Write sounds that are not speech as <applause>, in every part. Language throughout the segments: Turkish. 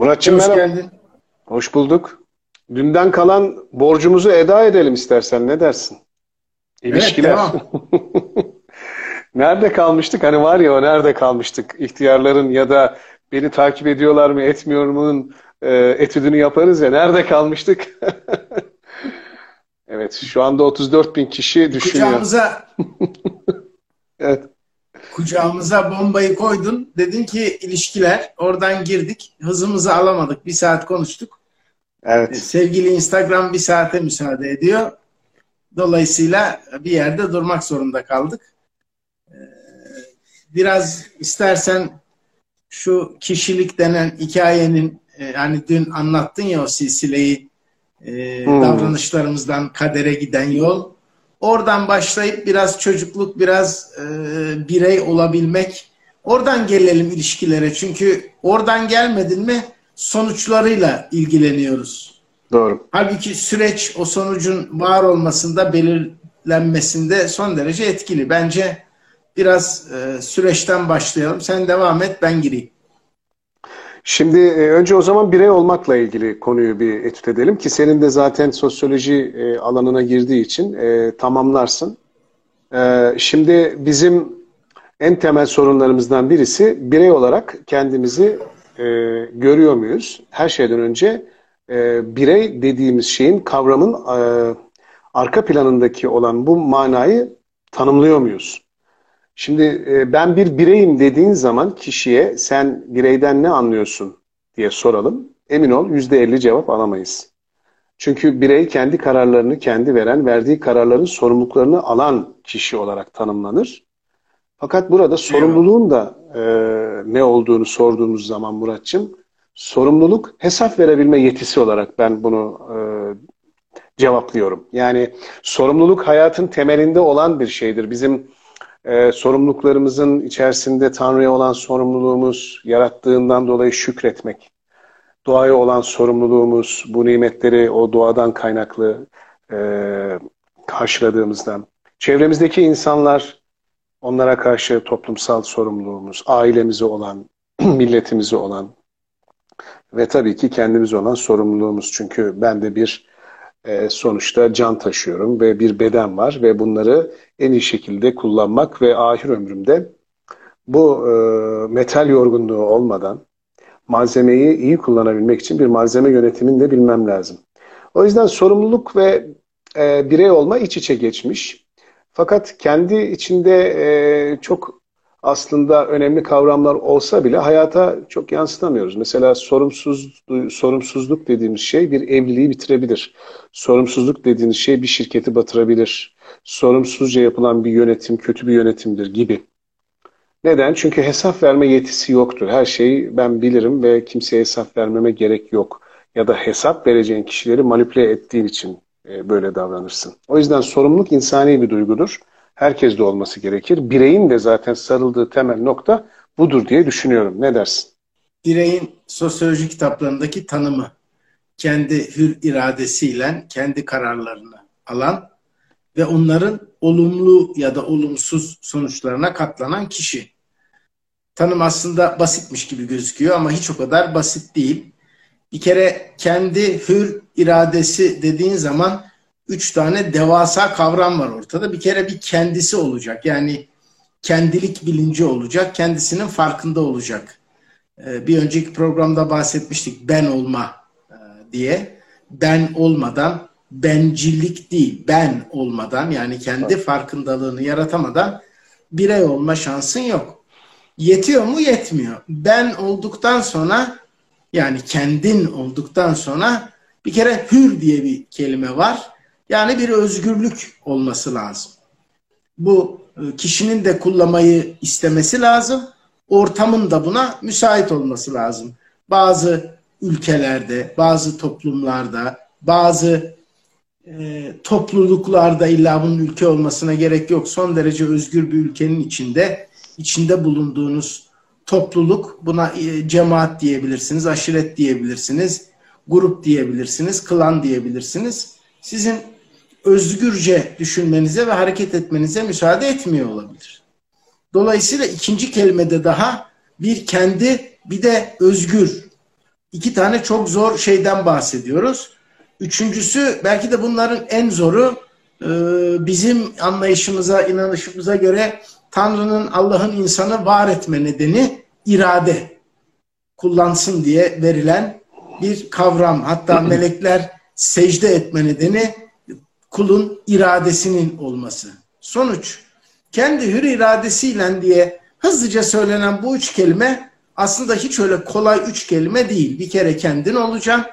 Muratçım Hoş merhaba. geldin. Hoş bulduk. Dünden kalan borcumuzu eda edelim istersen. Ne dersin? İlişkiler. devam. <laughs> Nerede kalmıştık? Hani var ya o nerede kalmıştık? İhtiyarların ya da beni takip ediyorlar mı etmiyor mu'nun e, etüdünü yaparız ya. Nerede kalmıştık? <laughs> Evet, şu anda 34 bin kişi düşünüyor. Kucağımıza <laughs> Evet. Kucağımıza bombayı koydun. Dedin ki ilişkiler. Oradan girdik. Hızımızı alamadık. Bir saat konuştuk. E, Evet. Sevgili Instagram bir saate müsaade ediyor. Dolayısıyla bir yerde durmak zorunda kaldık. Ee, Biraz istersen şu kişilik denen hikayenin e, hani dün anlattın ya o silsileyi e, Hmm. davranışlarımızdan kadere giden yol. Oradan başlayıp biraz çocukluk, biraz e, birey olabilmek. Oradan gelelim ilişkilere. Çünkü oradan gelmedin mi sonuçlarıyla ilgileniyoruz. Doğru. Halbuki süreç o sonucun var olmasında, belirlenmesinde son derece etkili. Bence biraz e, süreçten başlayalım. Sen devam et, ben gireyim. Şimdi e, önce o zaman birey olmakla ilgili konuyu bir etüt edelim ki senin de zaten sosyoloji e, alanına girdiği için e, tamamlarsın. Şimdi bizim en temel sorunlarımızdan birisi birey olarak kendimizi görüyor muyuz? Her şeyden önce birey dediğimiz şeyin kavramın arka planındaki olan bu manayı tanımlıyor muyuz? Şimdi e, ben bir bireyim dediğin zaman kişiye sen bireyden ne anlıyorsun diye soralım. Emin ol %50 cevap alamayız. Çünkü birey kendi kararlarını kendi veren, verdiği kararların sorumluluklarını alan kişi olarak tanımlanır. Fakat burada sorumluluğun da e, ne olduğunu sorduğumuz zaman Muratçım, sorumluluk hesap verebilme yetisi olarak ben bunu e, cevaplıyorum. Yani sorumluluk hayatın temelinde olan bir şeydir. Bizim e, sorumluluklarımızın içerisinde Tanrı'ya olan sorumluluğumuz, yarattığından dolayı şükretmek, doğaya olan sorumluluğumuz, bu nimetleri o doğadan kaynaklı e, karşıladığımızdan, çevremizdeki insanlar, onlara karşı toplumsal sorumluluğumuz, ailemize olan, <clears throat> milletimize olan ve tabii ki kendimize olan sorumluluğumuz. Çünkü ben de bir e, sonuçta can taşıyorum ve bir beden var ve bunları en iyi şekilde kullanmak ve ahir ömrümde bu e, metal yorgunluğu olmadan malzemeyi iyi kullanabilmek için bir malzeme yönetimini de bilmem lazım. O yüzden sorumluluk ve e, birey olma iç içe geçmiş. Fakat kendi içinde e, çok aslında önemli kavramlar olsa bile hayata çok yansıtamıyoruz. Mesela sorumsuz, sorumsuzluk dediğimiz şey bir evliliği bitirebilir. Sorumsuzluk dediğiniz şey bir şirketi batırabilir. Sorumsuzca yapılan bir yönetim kötü bir yönetimdir gibi. Neden? Çünkü hesap verme yetisi yoktur. Her şeyi ben bilirim ve kimseye hesap vermeme gerek yok. Ya da hesap vereceğin kişileri manipüle ettiğin için e, böyle davranırsın. O yüzden sorumluluk insani bir duygudur. Herkes de olması gerekir. Bireyin de zaten sarıldığı temel nokta budur diye düşünüyorum. Ne dersin? Bireyin sosyoloji kitaplarındaki tanımı kendi hür iradesiyle kendi kararlarını alan ve onların olumlu ya da olumsuz sonuçlarına katlanan kişi. Tanım aslında basitmiş gibi gözüküyor ama hiç o kadar basit değil. Bir kere kendi hür iradesi dediğin zaman üç tane devasa kavram var ortada. Bir kere bir kendisi olacak. Yani kendilik bilinci olacak. Kendisinin farkında olacak. Ee, Bir önceki programda bahsetmiştik ben olma e, diye. Ben olmadan bencillik değil, ben olmadan yani kendi farkındalığını yaratamadan birey olma şansın yok. Yetiyor mu? Yetmiyor. Ben olduktan sonra yani kendin olduktan sonra bir kere hür diye bir kelime var. Yani bir özgürlük olması lazım. Bu e, kişinin de kullanmayı istemesi lazım. Ortamın da buna müsait olması lazım. Bazı ülkelerde, bazı toplumlarda, bazı e, topluluklarda illa bunun ülke olmasına gerek yok. Son derece özgür bir ülkenin içinde, içinde bulunduğunuz topluluk, buna e, cemaat diyebilirsiniz, aşiret diyebilirsiniz, grup diyebilirsiniz, klan diyebilirsiniz. Sizin özgürce düşünmenize ve hareket etmenize müsaade etmiyor olabilir. Dolayısıyla ikinci kelimede daha bir kendi bir de özgür iki tane çok zor şeyden bahsediyoruz. Üçüncüsü belki de bunların en zoru e, bizim anlayışımıza, inanışımıza göre Tanrı'nın Allah'ın insanı var etme nedeni irade kullansın diye verilen bir kavram. Hatta <clears throat> melekler secde etme nedeni kulun iradesinin olması. Sonuç kendi hür iradesiyle diye hızlıca söylenen bu üç kelime aslında hiç öyle kolay üç kelime değil. Bir kere kendin olacaksın,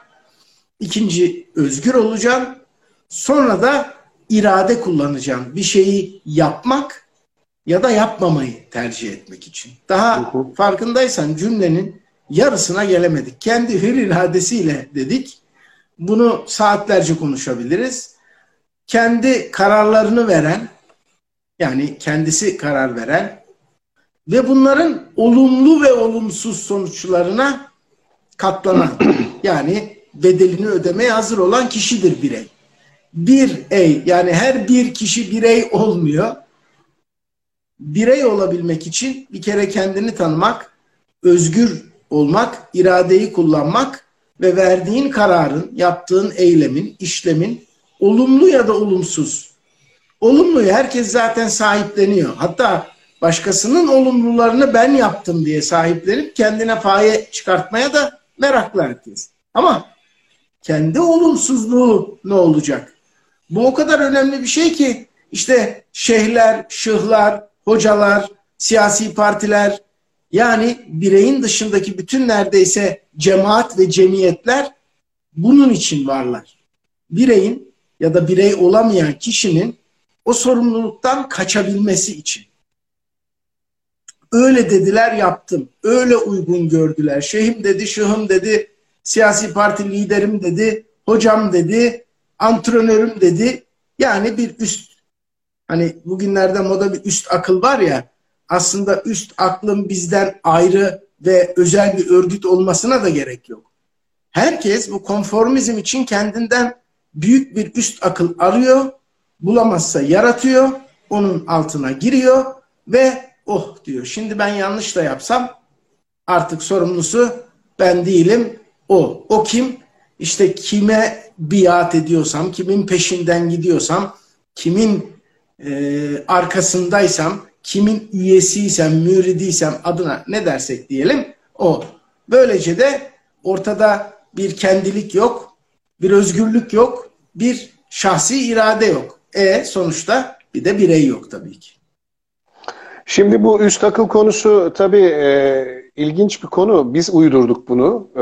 ikinci özgür olacaksın, sonra da irade kullanacaksın. Bir şeyi yapmak ya da yapmamayı tercih etmek için. Daha farkındaysan cümlenin yarısına gelemedik. Kendi hür iradesiyle dedik. Bunu saatlerce konuşabiliriz. Kendi kararlarını veren, yani kendisi karar veren ve bunların olumlu ve olumsuz sonuçlarına katlanan, <clears throat> yani bedelini ödemeye hazır olan kişidir birey. Bir ey, yani her bir kişi birey olmuyor. Birey olabilmek için bir kere kendini tanımak, özgür olmak, iradeyi kullanmak ve verdiğin kararın, yaptığın eylemin, işlemin olumlu ya da olumsuz. Olumluyu herkes zaten sahipleniyor. Hatta başkasının olumlularını ben yaptım diye sahiplenip kendine faye çıkartmaya da meraklı herkes. Ama kendi olumsuzluğu ne olacak? Bu o kadar önemli bir şey ki işte şeyhler, şıhlar, hocalar, siyasi partiler, yani bireyin dışındaki bütün neredeyse cemaat ve cemiyetler bunun için varlar. Bireyin ya da birey olamayan kişinin o sorumluluktan kaçabilmesi için. Öyle dediler yaptım. Öyle uygun gördüler. Şeyhim dedi, şıhım dedi, siyasi parti liderim dedi, hocam dedi, antrenörüm dedi. Yani bir üst hani bugünlerde moda bir üst akıl var ya aslında üst aklın bizden ayrı ve özel bir örgüt olmasına da gerek yok. Herkes bu konformizm için kendinden büyük bir üst akıl arıyor, bulamazsa yaratıyor, onun altına giriyor ve oh diyor. Şimdi ben yanlış da yapsam artık sorumlusu ben değilim, o. O kim? İşte kime biat ediyorsam, kimin peşinden gidiyorsam, kimin e, arkasındaysam, kimin üyesiysem, müridiysem adına ne dersek diyelim o. Böylece de ortada bir kendilik yok, bir özgürlük yok, bir şahsi irade yok. E sonuçta bir de birey yok tabii ki. Şimdi bu üst akıl konusu tabii e, ilginç bir konu. Biz uydurduk bunu. E,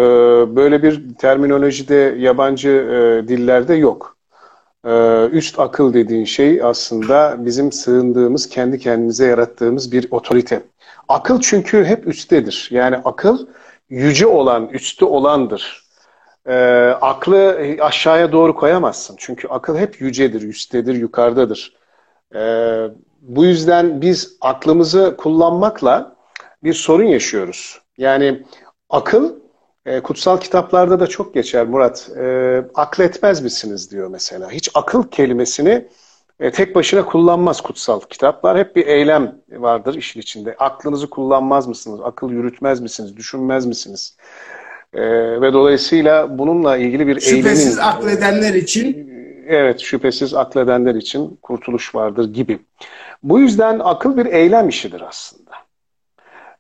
böyle bir terminolojide yabancı e, dillerde yok. Ee, üst akıl dediğin şey aslında bizim sığındığımız, kendi kendimize yarattığımız bir otorite. Akıl çünkü hep üsttedir. Yani akıl yüce olan, üstü olandır. Ee, aklı aşağıya doğru koyamazsın. Çünkü akıl hep yücedir, üsttedir, yukarıdadır. Ee, bu yüzden biz aklımızı kullanmakla bir sorun yaşıyoruz. Yani akıl e, kutsal kitaplarda da çok geçer Murat. E, akletmez misiniz diyor mesela. Hiç akıl kelimesini e, tek başına kullanmaz kutsal kitaplar. Hep bir eylem vardır işin içinde. Aklınızı kullanmaz mısınız? Akıl yürütmez misiniz? Düşünmez misiniz? E, ve dolayısıyla bununla ilgili bir şüphesiz eylemin... Şüphesiz akledenler için Evet, şüphesiz akledenler için kurtuluş vardır gibi. Bu yüzden akıl bir eylem işidir aslında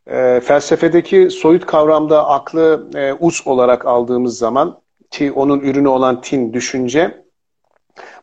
e, felsefedeki soyut kavramda aklı e, us olarak aldığımız zaman ki onun ürünü olan tin, düşünce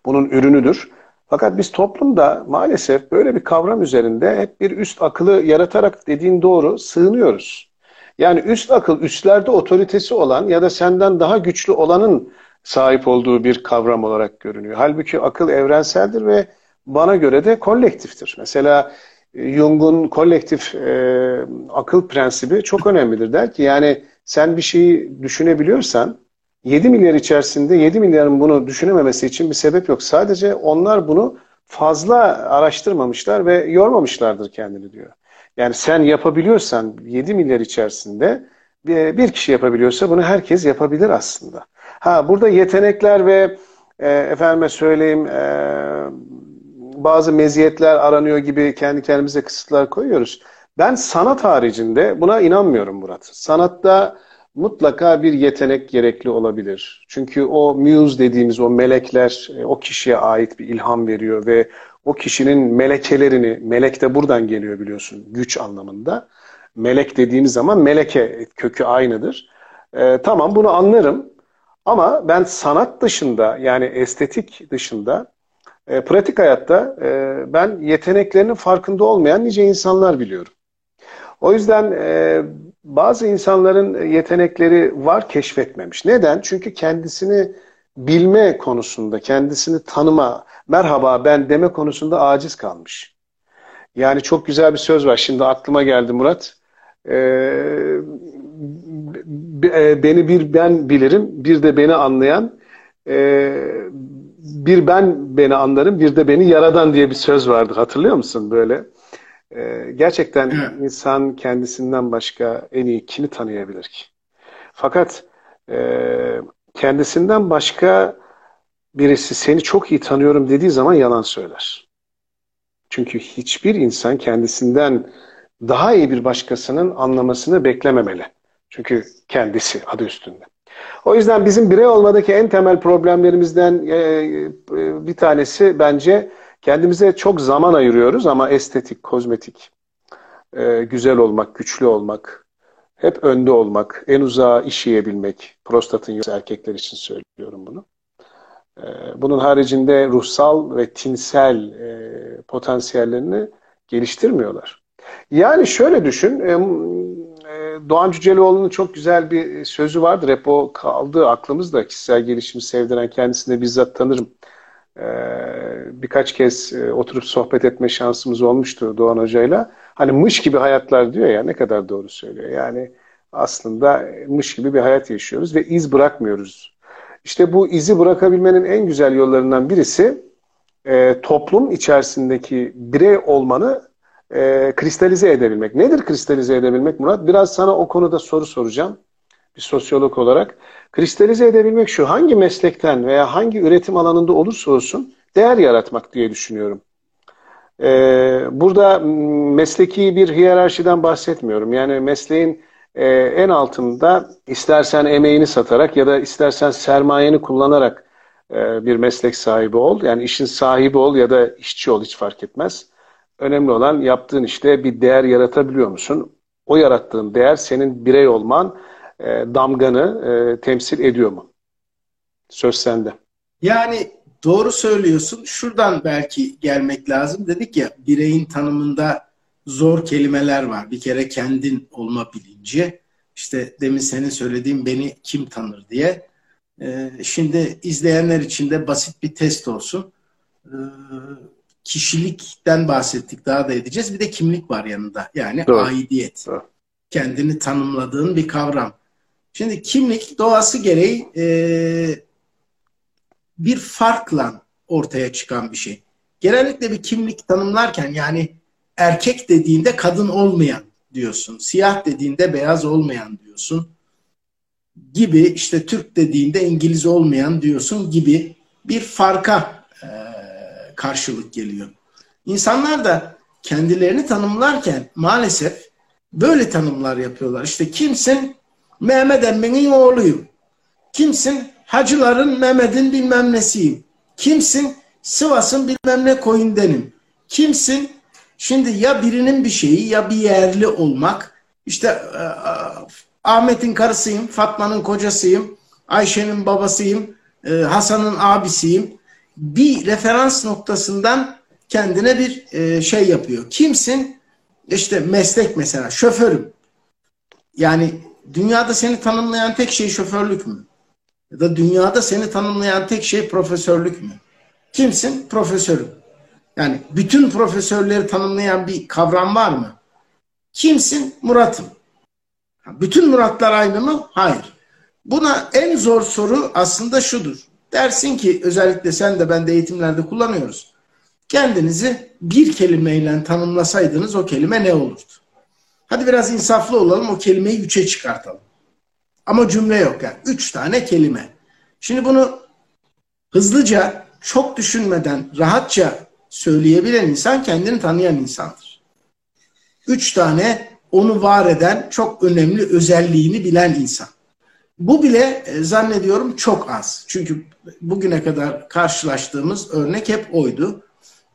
bunun ürünüdür. Fakat biz toplumda maalesef böyle bir kavram üzerinde hep bir üst akılı yaratarak dediğin doğru sığınıyoruz. Yani üst akıl üstlerde otoritesi olan ya da senden daha güçlü olanın sahip olduğu bir kavram olarak görünüyor. Halbuki akıl evrenseldir ve bana göre de kolektiftir. Mesela Jung'un kolektif e, akıl prensibi çok önemlidir. Der ki yani sen bir şeyi düşünebiliyorsan 7 milyar içerisinde 7 milyarın bunu düşünememesi için bir sebep yok. Sadece onlar bunu fazla araştırmamışlar ve yormamışlardır kendini diyor. Yani sen yapabiliyorsan 7 milyar içerisinde bir kişi yapabiliyorsa bunu herkes yapabilir aslında. Ha burada yetenekler ve e, efendime söyleyeyim e, bazı meziyetler aranıyor gibi kendi kendimize kısıtlar koyuyoruz. Ben sanat haricinde buna inanmıyorum Murat. Sanatta mutlaka bir yetenek gerekli olabilir. Çünkü o muse dediğimiz o melekler e, o kişiye ait bir ilham veriyor ve o kişinin melekelerini, melek de buradan geliyor biliyorsun güç anlamında. Melek dediğimiz zaman meleke kökü aynıdır. Ee, tamam bunu anlarım ama ben sanat dışında yani estetik dışında e, pratik hayatta e, ben yeteneklerinin farkında olmayan nice insanlar biliyorum. O yüzden e, bazı insanların yetenekleri var keşfetmemiş. Neden? Çünkü kendisini bilme konusunda, kendisini tanıma, merhaba ben deme konusunda aciz kalmış. Yani çok güzel bir söz var. Şimdi aklıma geldi Murat. Ee, e, beni bir ben bilirim, bir de beni anlayan, e, bir ben beni anlarım, bir de beni yaradan diye bir söz vardı. Hatırlıyor musun böyle? Ee, gerçekten evet. insan kendisinden başka en iyi kimi tanıyabilir ki? Fakat e, kendisinden başka birisi seni çok iyi tanıyorum dediği zaman yalan söyler. Çünkü hiçbir insan kendisinden daha iyi bir başkasının anlamasını beklememeli. Çünkü kendisi adı üstünde. O yüzden bizim birey olmadaki en temel problemlerimizden e, e, bir tanesi bence kendimize çok zaman ayırıyoruz ama estetik, kozmetik, e, güzel olmak, güçlü olmak, hep önde olmak, en uzağa işeyebilmek, prostatın yoksa erkekler için söylüyorum bunu. Bunun haricinde ruhsal ve tinsel potansiyellerini geliştirmiyorlar. Yani şöyle düşün, Doğan Cüceloğlu'nun çok güzel bir sözü vardır. Hep o kaldı aklımızda. Kişisel gelişimi sevdiren kendisini bizzat tanırım. Ee, birkaç kez e, oturup sohbet etme şansımız olmuştu Doğan Hoca'yla. Hani mış gibi hayatlar diyor ya ne kadar doğru söylüyor. Yani aslında mış gibi bir hayat yaşıyoruz ve iz bırakmıyoruz. İşte bu izi bırakabilmenin en güzel yollarından birisi e, toplum içerisindeki birey olmanı e, kristalize edebilmek. Nedir kristalize edebilmek Murat? Biraz sana o konuda soru soracağım bir sosyolog olarak. Kristalize edebilmek şu, hangi meslekten veya hangi üretim alanında olursa olsun değer yaratmak diye düşünüyorum. Ee, burada mesleki bir hiyerarşiden bahsetmiyorum. Yani mesleğin e, en altında istersen emeğini satarak ya da istersen sermayeni kullanarak e, bir meslek sahibi ol. Yani işin sahibi ol ya da işçi ol hiç fark etmez. Önemli olan yaptığın işte bir değer yaratabiliyor musun? O yarattığın değer senin birey olman e, damganı temsil ediyor mu? Söz sende. Yani doğru söylüyorsun. Şuradan belki gelmek lazım. Dedik ya bireyin tanımında zor kelimeler var. Bir kere kendin olma bilinci. İşte demin senin söylediğin beni kim tanır diye. Ee, şimdi izleyenler için de basit bir test olsun. Ee, kişilikten bahsettik daha da edeceğiz. Bir de kimlik var yanında. Yani Doğru. aidiyet. Doğru. Kendini tanımladığın bir kavram. Şimdi kimlik doğası gereği e, bir farkla ortaya çıkan bir şey. Genellikle bir kimlik tanımlarken yani erkek dediğinde kadın olmayan diyorsun. Siyah dediğinde beyaz olmayan diyorsun. Gibi işte Türk dediğinde İngiliz olmayan diyorsun gibi bir farka karşılık geliyor. İnsanlar da kendilerini tanımlarken maalesef böyle tanımlar yapıyorlar. İşte kimsin? Mehmet Emmi'nin oğluyum. Kimsin? Hacıların Mehmet'in bilmem nesiyim. Kimsin? Sivas'ın bilmem ne koyundenim. Kimsin? Şimdi ya birinin bir şeyi ya bir yerli olmak. İşte e, e, Ahmet'in karısıyım, Fatma'nın kocasıyım, Ayşe'nin babasıyım, e, Hasan'ın abisiyim bir referans noktasından kendine bir e, şey yapıyor. Kimsin? İşte meslek mesela şoförüm. Yani dünyada seni tanımlayan tek şey şoförlük mü? Ya da dünyada seni tanımlayan tek şey profesörlük mü? Kimsin? Profesörüm. Yani bütün profesörleri tanımlayan bir kavram var mı? Kimsin? Murat'ım. Bütün Muratlar aynı mı? Hayır. Buna en zor soru aslında şudur. Dersin ki özellikle sen de ben de eğitimlerde kullanıyoruz. Kendinizi bir kelimeyle tanımlasaydınız o kelime ne olurdu? Hadi biraz insaflı olalım o kelimeyi üçe çıkartalım. Ama cümle yok yani. Üç tane kelime. Şimdi bunu hızlıca, çok düşünmeden, rahatça söyleyebilen insan kendini tanıyan insandır. Üç tane onu var eden çok önemli özelliğini bilen insan. Bu bile e, zannediyorum çok az. Çünkü bugüne kadar karşılaştığımız örnek hep oydu.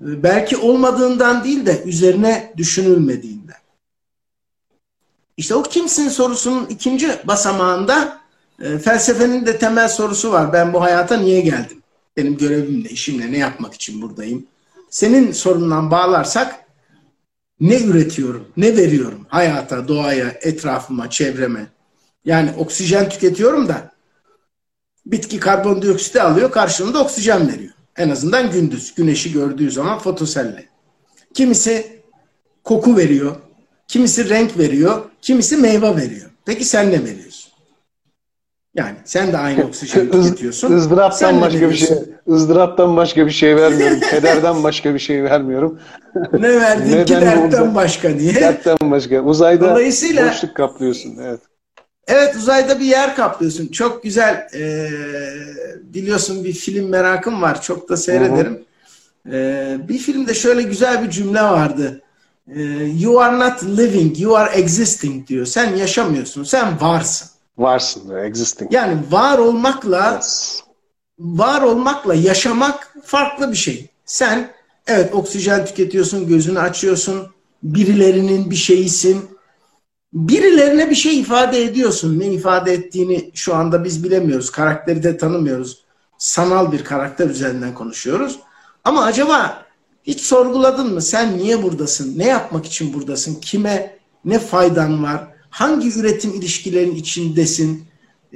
E, belki olmadığından değil de üzerine düşünülmediğinden. İşte o kimsin sorusunun ikinci basamağında e, felsefenin de temel sorusu var. Ben bu hayata niye geldim? Benim görevimle, işimle ne yapmak için buradayım? Senin sorundan bağlarsak ne üretiyorum, ne veriyorum hayata, doğaya, etrafıma, çevreme? Yani oksijen tüketiyorum da bitki karbondioksiti alıyor, karşılığında oksijen veriyor. En azından gündüz, güneşi gördüğü zaman fotoselle. Kimisi koku veriyor, kimisi renk veriyor, kimisi meyve veriyor. Peki sen ne veriyorsun? Yani sen de aynı oksijeni tüketiyorsun. ızdıraptan başka bir şey ızdıraptan başka bir şey vermiyorum. <laughs> Kederden başka bir şey vermiyorum. ne verdin ki dertten başka diye. Dertten başka. Uzayda Dolayısıyla, boşluk kaplıyorsun. Evet. Evet uzayda bir yer kaplıyorsun. Çok güzel. E, biliyorsun bir film merakım var. Çok da seyrederim. E, bir filmde şöyle güzel bir cümle vardı. E, you are not living, you are existing diyor. Sen yaşamıyorsun, sen varsın. Varsın, existing. Yani var olmakla yes. var olmakla yaşamak farklı bir şey. Sen evet oksijen tüketiyorsun, gözünü açıyorsun, birilerinin bir şeyisin. Birilerine bir şey ifade ediyorsun. Ne ifade ettiğini şu anda biz bilemiyoruz. Karakteri de tanımıyoruz. Sanal bir karakter üzerinden konuşuyoruz. Ama acaba hiç sorguladın mı? Sen niye buradasın? Ne yapmak için buradasın? Kime ne faydan var? hangi üretim ilişkilerin içindesin?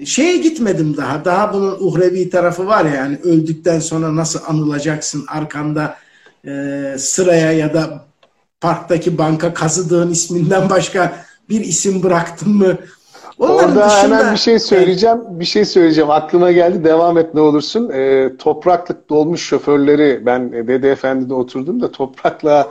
Şeye gitmedim daha. Daha bunun uhrevi tarafı var ya yani öldükten sonra nasıl anılacaksın arkanda e, sıraya ya da parktaki banka kazıdığın isminden başka bir isim bıraktın mı? Onların Orada dışında, hemen bir şey söyleyeceğim. Bir şey söyleyeceğim. Aklıma geldi. Devam et ne olursun. E, topraklık dolmuş şoförleri ben Dede Efendi'de oturdum da toprakla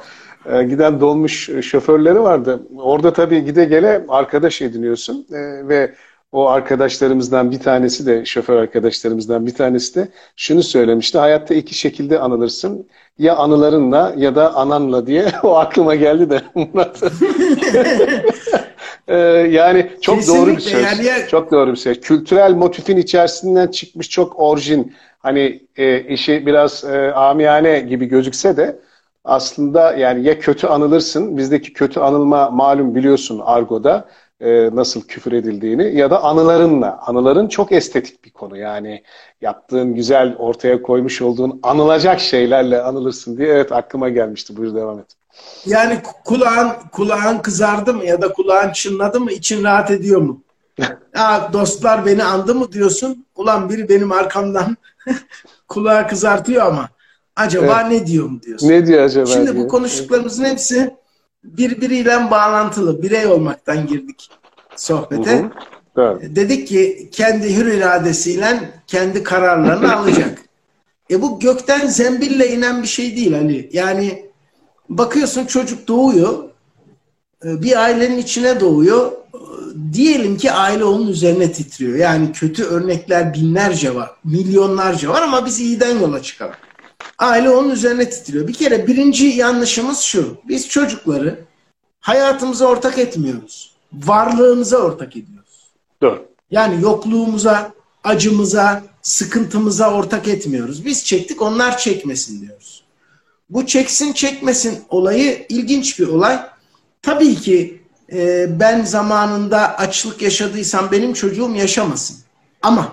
e, giden dolmuş şoförleri vardı. Orada tabii gide gele arkadaş ediniyorsun e, ve o arkadaşlarımızdan bir tanesi de şoför arkadaşlarımızdan bir tanesi de şunu söylemişti. Hayatta iki şekilde anılırsın. Ya anılarınla ya da ananla diye <laughs> o aklıma geldi de <laughs> Murat. <laughs> E, yani çok Kesinlikle doğru bir söz. Yani... Çok doğru bir söz. Kültürel motifin içerisinden çıkmış çok orijin hani e, işi biraz e, amiyane gibi gözükse de aslında yani ya kötü anılırsın, bizdeki kötü anılma malum biliyorsun argoda e, nasıl küfür edildiğini ya da anılarınla. Anıların çok estetik bir konu yani yaptığın güzel ortaya koymuş olduğun anılacak şeylerle anılırsın diye evet aklıma gelmişti. Buyur devam et. Yani kulağın kulağın kızardı mı ya da kulağın çınladı mı için rahat ediyor mu? <laughs> ya dostlar beni andı mı diyorsun? Ulan biri benim arkamdan <laughs> kulağı kızartıyor ama acaba evet. ne diyor mu diyorsun. Ne diyor acaba? Şimdi diyor. bu konuştuklarımızın hepsi birbiriyle bağlantılı. Birey olmaktan girdik sohbete. Hı hı. Evet. Dedik ki kendi hür iradesiyle kendi kararlarını <laughs> alacak. E bu gökten zembille inen bir şey değil Ali. Yani bakıyorsun çocuk doğuyor. E, bir ailenin içine doğuyor. Diyelim ki aile onun üzerine titriyor. Yani kötü örnekler binlerce var, milyonlarca var ama biz iyiden yola çıkalım. Aile onun üzerine titriyor. Bir kere birinci yanlışımız şu. Biz çocukları hayatımıza ortak etmiyoruz. Varlığımıza ortak ediyoruz. Doğru. Yani yokluğumuza, acımıza, sıkıntımıza ortak etmiyoruz. Biz çektik onlar çekmesin diyoruz. Bu çeksin çekmesin olayı ilginç bir olay. Tabii ki e, ben zamanında açlık yaşadıysam benim çocuğum yaşamasın. Ama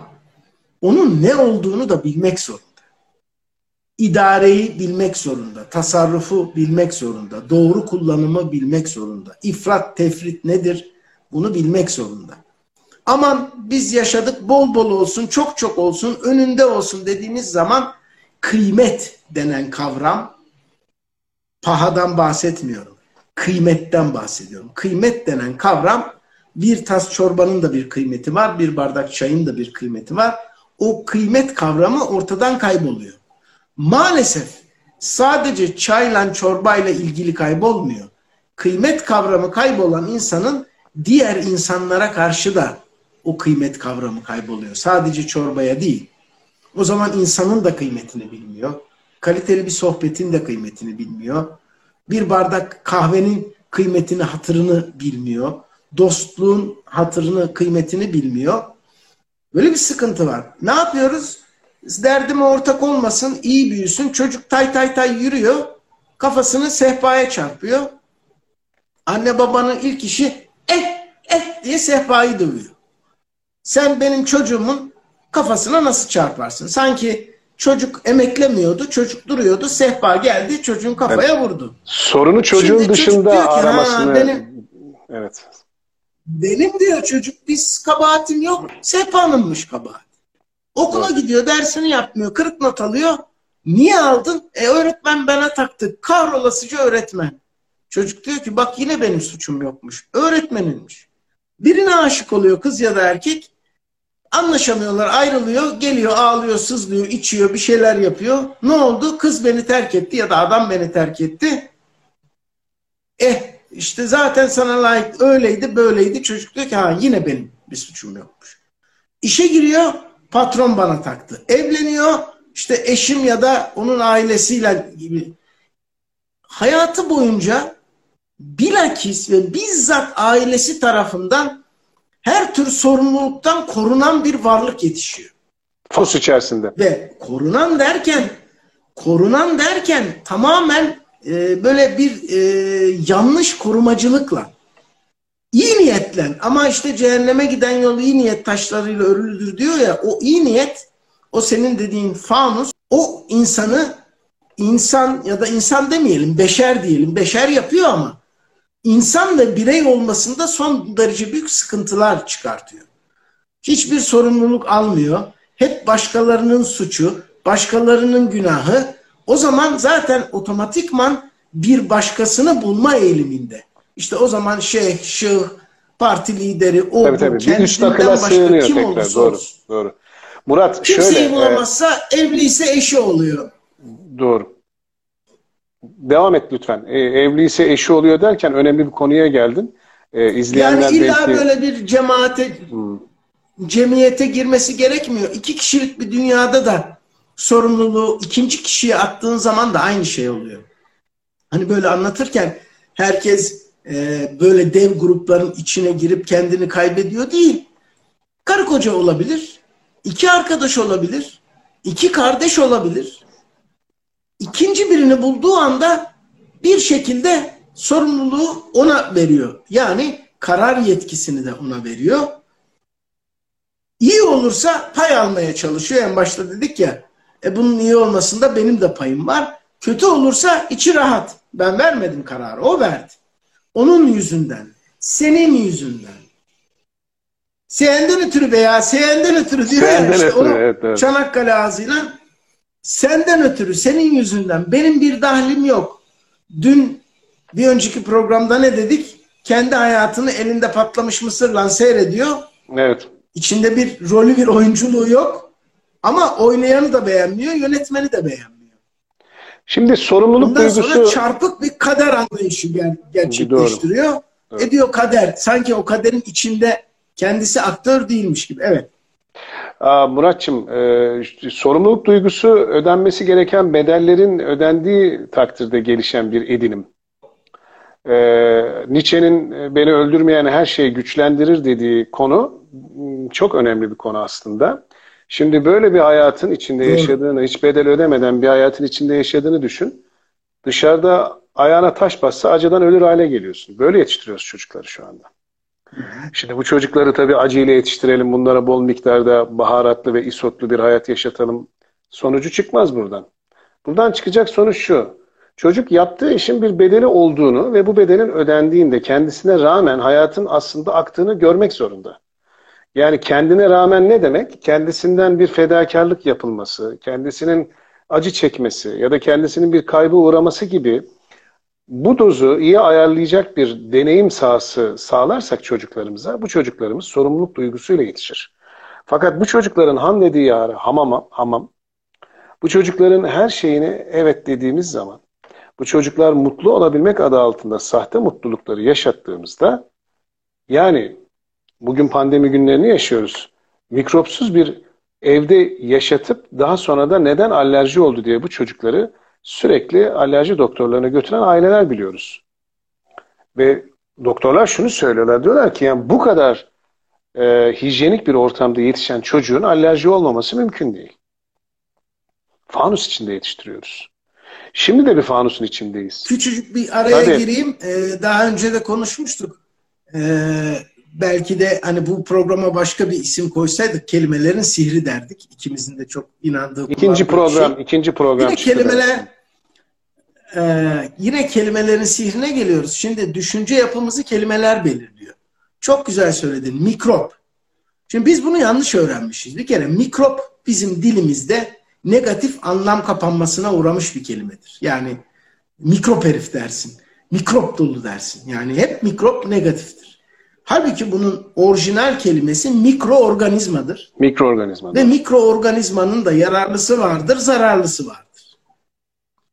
onun ne olduğunu da bilmek zor idareyi bilmek zorunda, tasarrufu bilmek zorunda, doğru kullanımı bilmek zorunda. İfrat, tefrit nedir? Bunu bilmek zorunda. Aman biz yaşadık bol bol olsun, çok çok olsun, önünde olsun dediğimiz zaman kıymet denen kavram pahadan bahsetmiyorum. Kıymetten bahsediyorum. Kıymet denen kavram bir tas çorbanın da bir kıymeti var, bir bardak çayın da bir kıymeti var. O kıymet kavramı ortadan kayboluyor maalesef sadece çayla çorbayla ilgili kaybolmuyor. Kıymet kavramı kaybolan insanın diğer insanlara karşı da o kıymet kavramı kayboluyor. Sadece çorbaya değil. O zaman insanın da kıymetini bilmiyor. Kaliteli bir sohbetin de kıymetini bilmiyor. Bir bardak kahvenin kıymetini, hatırını bilmiyor. Dostluğun hatırını, kıymetini bilmiyor. Böyle bir sıkıntı var. Ne yapıyoruz? Derdime ortak olmasın, iyi büyüsün. Çocuk tay tay tay yürüyor. Kafasını sehpaya çarpıyor. Anne babanın ilk işi eh eh diye sehpayı dövüyor. Sen benim çocuğumun kafasına nasıl çarparsın? Sanki çocuk emeklemiyordu, çocuk duruyordu, sehpa geldi, çocuğun kafaya evet. vurdu. Sorunu çocuğun Şimdi dışında çocuk aramasını... benim, evet. Benim diyor çocuk, biz kabahatim yok, sehpanınmış kabahat. Okula evet. gidiyor, dersini yapmıyor, kırık not alıyor. Niye aldın? E öğretmen bana taktı. Kahrolasıcı öğretmen. Çocuk diyor ki bak yine benim suçum yokmuş. Öğretmeninmiş. Birine aşık oluyor kız ya da erkek. Anlaşamıyorlar, ayrılıyor, geliyor, ağlıyor, sızlıyor, içiyor, bir şeyler yapıyor. Ne oldu? Kız beni terk etti ya da adam beni terk etti. Eh işte zaten sana layık öyleydi, böyleydi. Çocuk diyor ki ha yine benim bir suçum yokmuş. İşe giriyor, patron bana taktı. Evleniyor, işte eşim ya da onun ailesiyle gibi. Hayatı boyunca bilakis ve bizzat ailesi tarafından her tür sorumluluktan korunan bir varlık yetişiyor. Fos içerisinde. Ve korunan derken korunan derken tamamen e, böyle bir e, yanlış korumacılıkla iyi niyetle ama işte cehenneme giden yol iyi niyet taşlarıyla örülüdür diyor ya o iyi niyet o senin dediğin fanus o insanı insan ya da insan demeyelim beşer diyelim beşer yapıyor ama insan ve birey olmasında son derece büyük sıkıntılar çıkartıyor. Hiçbir sorumluluk almıyor. Hep başkalarının suçu, başkalarının günahı. O zaman zaten otomatikman bir başkasını bulma eğiliminde. İşte o zaman şeyh, şıh, parti lideri, o tabii, tabii. Bir üst başka kim tekrar. olursa doğru, olsun. Doğru. Murat Kimseyi şöyle. bulamazsa e, evliyse eşi oluyor. Doğru. Devam et lütfen. E, evliyse eşi oluyor derken önemli bir konuya geldin. E, izleyenler yani illa belki... böyle bir cemaate, hmm. cemiyete girmesi gerekmiyor. İki kişilik bir dünyada da sorumluluğu ikinci kişiye attığın zaman da aynı şey oluyor. Hani böyle anlatırken herkes e, böyle dev grupların içine girip kendini kaybediyor değil. Karı koca olabilir, iki arkadaş olabilir, iki kardeş olabilir ikinci birini bulduğu anda bir şekilde sorumluluğu ona veriyor. Yani karar yetkisini de ona veriyor. İyi olursa pay almaya çalışıyor. En başta dedik ya e bunun iyi olmasında benim de payım var. Kötü olursa içi rahat. Ben vermedim kararı. O verdi. Onun yüzünden. Senin yüzünden. Seyenden ötürü veya seyenden ötürü diyor ya işte ötürü, evet, evet. Çanakkale ağzıyla Senden ötürü, senin yüzünden benim bir dahlim yok. Dün bir önceki programda ne dedik? Kendi hayatını elinde patlamış mısırla seyrediyor. Evet. İçinde bir rolü bir oyunculuğu yok. Ama oynayanı da beğenmiyor, yönetmeni de beğenmiyor. Şimdi sorumluluk Bundan duygusu... sonra çarpık bir kader anlayışı ger gerçekleştiriyor. Doğru. Doğru. E diyor kader, sanki o kaderin içinde kendisi aktör değilmiş gibi. Evet. Muratçım, e, sorumluluk duygusu ödenmesi gereken bedellerin ödendiği takdirde gelişen bir edinim. E, Nietzsche'nin e, beni öldürmeyen her şeyi güçlendirir dediği konu çok önemli bir konu aslında. Şimdi böyle bir hayatın içinde yaşadığını, hiç bedel ödemeden bir hayatın içinde yaşadığını düşün. Dışarıda ayağına taş bassa acıdan ölür hale geliyorsun. Böyle yetiştiriyoruz çocukları şu anda. Şimdi bu çocukları tabii acıyla yetiştirelim, bunlara bol miktarda baharatlı ve isotlu bir hayat yaşatalım. Sonucu çıkmaz buradan. Buradan çıkacak sonuç şu. Çocuk yaptığı işin bir bedeli olduğunu ve bu bedelin ödendiğinde kendisine rağmen hayatın aslında aktığını görmek zorunda. Yani kendine rağmen ne demek? Kendisinden bir fedakarlık yapılması, kendisinin acı çekmesi ya da kendisinin bir kaybı uğraması gibi bu dozu iyi ayarlayacak bir deneyim sahası sağlarsak çocuklarımıza bu çocuklarımız sorumluluk duygusuyla yetişir. Fakat bu çocukların ham dediği yarı hamama, hamam. Bu çocukların her şeyini evet dediğimiz zaman bu çocuklar mutlu olabilmek adı altında sahte mutlulukları yaşattığımızda yani bugün pandemi günlerini yaşıyoruz. Mikropsuz bir evde yaşatıp daha sonra da neden alerji oldu diye bu çocukları sürekli alerji doktorlarına götüren aileler biliyoruz. Ve doktorlar şunu söylüyorlar. Diyorlar ki yani bu kadar e, hijyenik bir ortamda yetişen çocuğun alerji olmaması mümkün değil. Fanus içinde yetiştiriyoruz. Şimdi de bir fanusun içindeyiz. Küçücük bir araya Tabii. gireyim. Ee, daha önce de konuşmuştuk. Ee, belki de hani bu programa başka bir isim koysaydık kelimelerin sihri derdik. İkimizin de çok inandığı İkinci program, şey. ikinci program. Yine kelimeler e, yine kelimelerin sihrine geliyoruz. Şimdi düşünce yapımızı kelimeler belirliyor. Çok güzel söyledin. Mikrop. Şimdi biz bunu yanlış öğrenmişiz. Bir kere mikrop bizim dilimizde negatif anlam kapanmasına uğramış bir kelimedir. Yani mikrop herif dersin. Mikrop dolu dersin. Yani hep mikrop negatiftir. Halbuki bunun orijinal kelimesi mikroorganizmadır. Mikroorganizma. Ve mikroorganizmanın da yararlısı vardır, zararlısı vardır.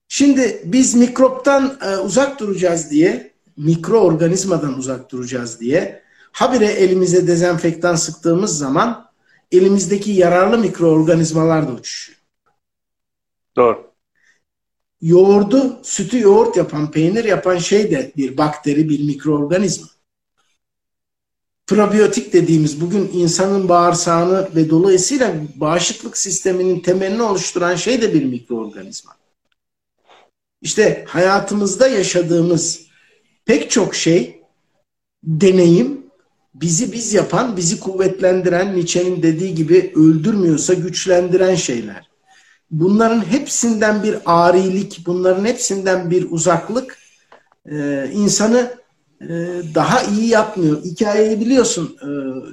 Şimdi biz mikroptan e, uzak duracağız diye, mikroorganizmadan uzak duracağız diye habire elimize dezenfektan sıktığımız zaman elimizdeki yararlı mikroorganizmalar da uçuşuyor. Doğru. Yoğurdu, sütü yoğurt yapan, peynir yapan şey de bir bakteri, bir mikroorganizma. Probiyotik dediğimiz bugün insanın bağırsağını ve dolayısıyla bağışıklık sisteminin temelini oluşturan şey de bir mikroorganizma. İşte hayatımızda yaşadığımız pek çok şey, deneyim, bizi biz yapan, bizi kuvvetlendiren, Nietzsche'nin dediği gibi öldürmüyorsa güçlendiren şeyler bunların hepsinden bir arilik, bunların hepsinden bir uzaklık e, insanı e, daha iyi yapmıyor. Hikayeyi biliyorsun e,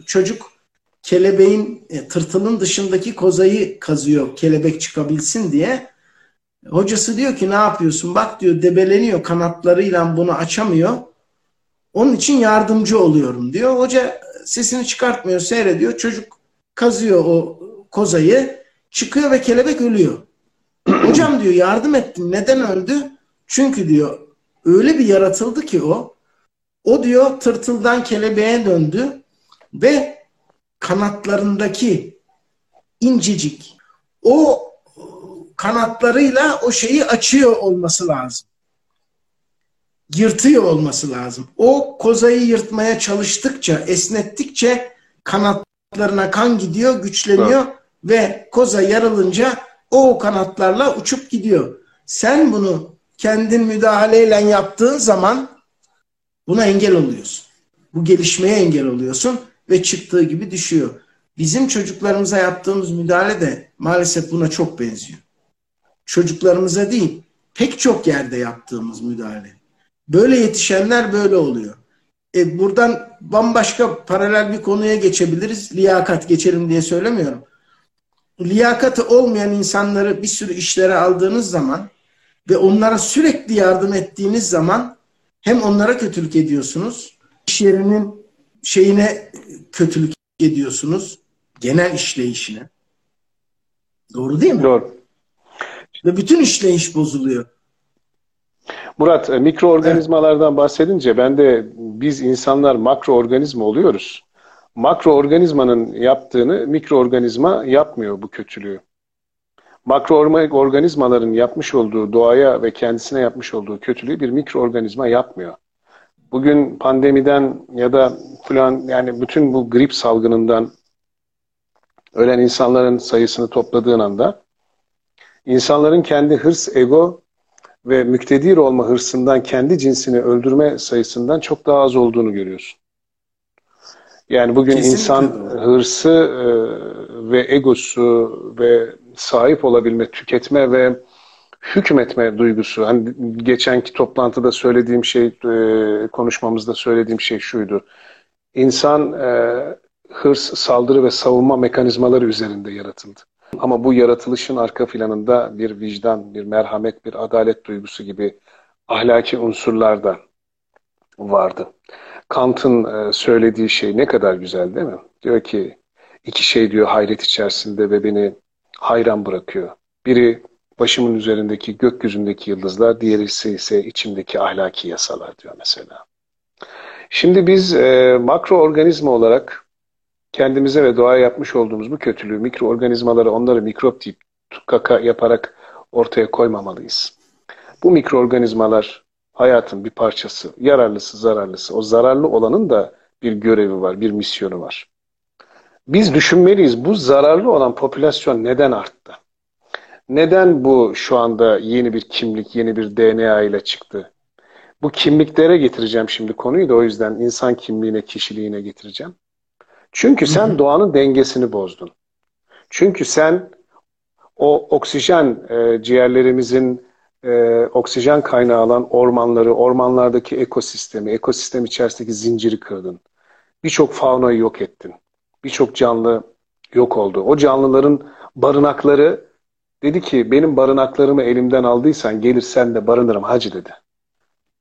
çocuk kelebeğin, e, tırtılın dışındaki kozayı kazıyor kelebek çıkabilsin diye. Hocası diyor ki ne yapıyorsun? Bak diyor debeleniyor kanatlarıyla bunu açamıyor. Onun için yardımcı oluyorum diyor. Hoca sesini çıkartmıyor, seyrediyor. Çocuk kazıyor o kozayı Çıkıyor ve kelebek ölüyor. <clears throat> Hocam diyor yardım ettim. Neden öldü? Çünkü diyor öyle bir yaratıldı ki o. O diyor tırtıldan kelebeğe döndü ve kanatlarındaki incecik o kanatlarıyla o şeyi açıyor olması lazım. Yırtıyor olması lazım. O kozayı yırtmaya çalıştıkça, esnettikçe kanatlarına kan gidiyor, güçleniyor. Evet ve koza yarılınca o kanatlarla uçup gidiyor. Sen bunu kendin müdahaleyle yaptığın zaman buna engel oluyorsun. Bu gelişmeye engel oluyorsun ve çıktığı gibi düşüyor. Bizim çocuklarımıza yaptığımız müdahale de maalesef buna çok benziyor. Çocuklarımıza değil, pek çok yerde yaptığımız müdahale. Böyle yetişenler böyle oluyor. E buradan bambaşka paralel bir konuya geçebiliriz. Liyakat geçelim diye söylemiyorum liyakatı olmayan insanları bir sürü işlere aldığınız zaman ve onlara sürekli yardım ettiğiniz zaman hem onlara kötülük ediyorsunuz, iş yerinin şeyine kötülük ediyorsunuz, genel işleyişine. Doğru değil mi? Doğru. Ve bütün işleyiş bozuluyor. Murat, e, mikroorganizmalardan bahsedince ben de biz insanlar makroorganizma oluyoruz makroorganizmanın yaptığını mikroorganizma yapmıyor bu kötülüğü. Makroorganizmaların yapmış olduğu doğaya ve kendisine yapmış olduğu kötülüğü bir mikroorganizma yapmıyor. Bugün pandemiden ya da falan yani bütün bu grip salgınından ölen insanların sayısını topladığın anda insanların kendi hırs, ego ve müktedir olma hırsından kendi cinsini öldürme sayısından çok daha az olduğunu görüyorsun. Yani bugün Kesinlikle. insan hırsı e, ve egosu ve sahip olabilme, tüketme ve hükmetme duygusu. Hani geçenki toplantıda söylediğim şey, e, konuşmamızda söylediğim şey şuydu. İnsan e, hırs, saldırı ve savunma mekanizmaları üzerinde yaratıldı. Ama bu yaratılışın arka planında bir vicdan, bir merhamet, bir adalet duygusu gibi ahlaki unsurlar da vardı. Kant'ın e, söylediği şey ne kadar güzel değil mi? Diyor ki iki şey diyor hayret içerisinde ve beni hayran bırakıyor. Biri başımın üzerindeki gökyüzündeki yıldızlar, diğeri ise içimdeki ahlaki yasalar diyor mesela. Şimdi biz e, makroorganizma olarak kendimize ve doğaya yapmış olduğumuz bu kötülüğü, mikroorganizmaları onları mikrop deyip kaka yaparak ortaya koymamalıyız. Bu mikroorganizmalar hayatın bir parçası. Yararlısı, zararlısı. O zararlı olanın da bir görevi var, bir misyonu var. Biz düşünmeliyiz bu zararlı olan popülasyon neden arttı? Neden bu şu anda yeni bir kimlik, yeni bir DNA ile çıktı? Bu kimliklere getireceğim şimdi konuyu da o yüzden insan kimliğine, kişiliğine getireceğim. Çünkü sen doğanın dengesini bozdun. Çünkü sen o oksijen e, ciğerlerimizin e, oksijen kaynağı alan ormanları, ormanlardaki ekosistemi, ekosistem içerisindeki zinciri kırdın. Birçok faunayı yok ettin. Birçok canlı yok oldu. O canlıların barınakları dedi ki benim barınaklarımı elimden aldıysan gelirsen de barınırım hacı dedi.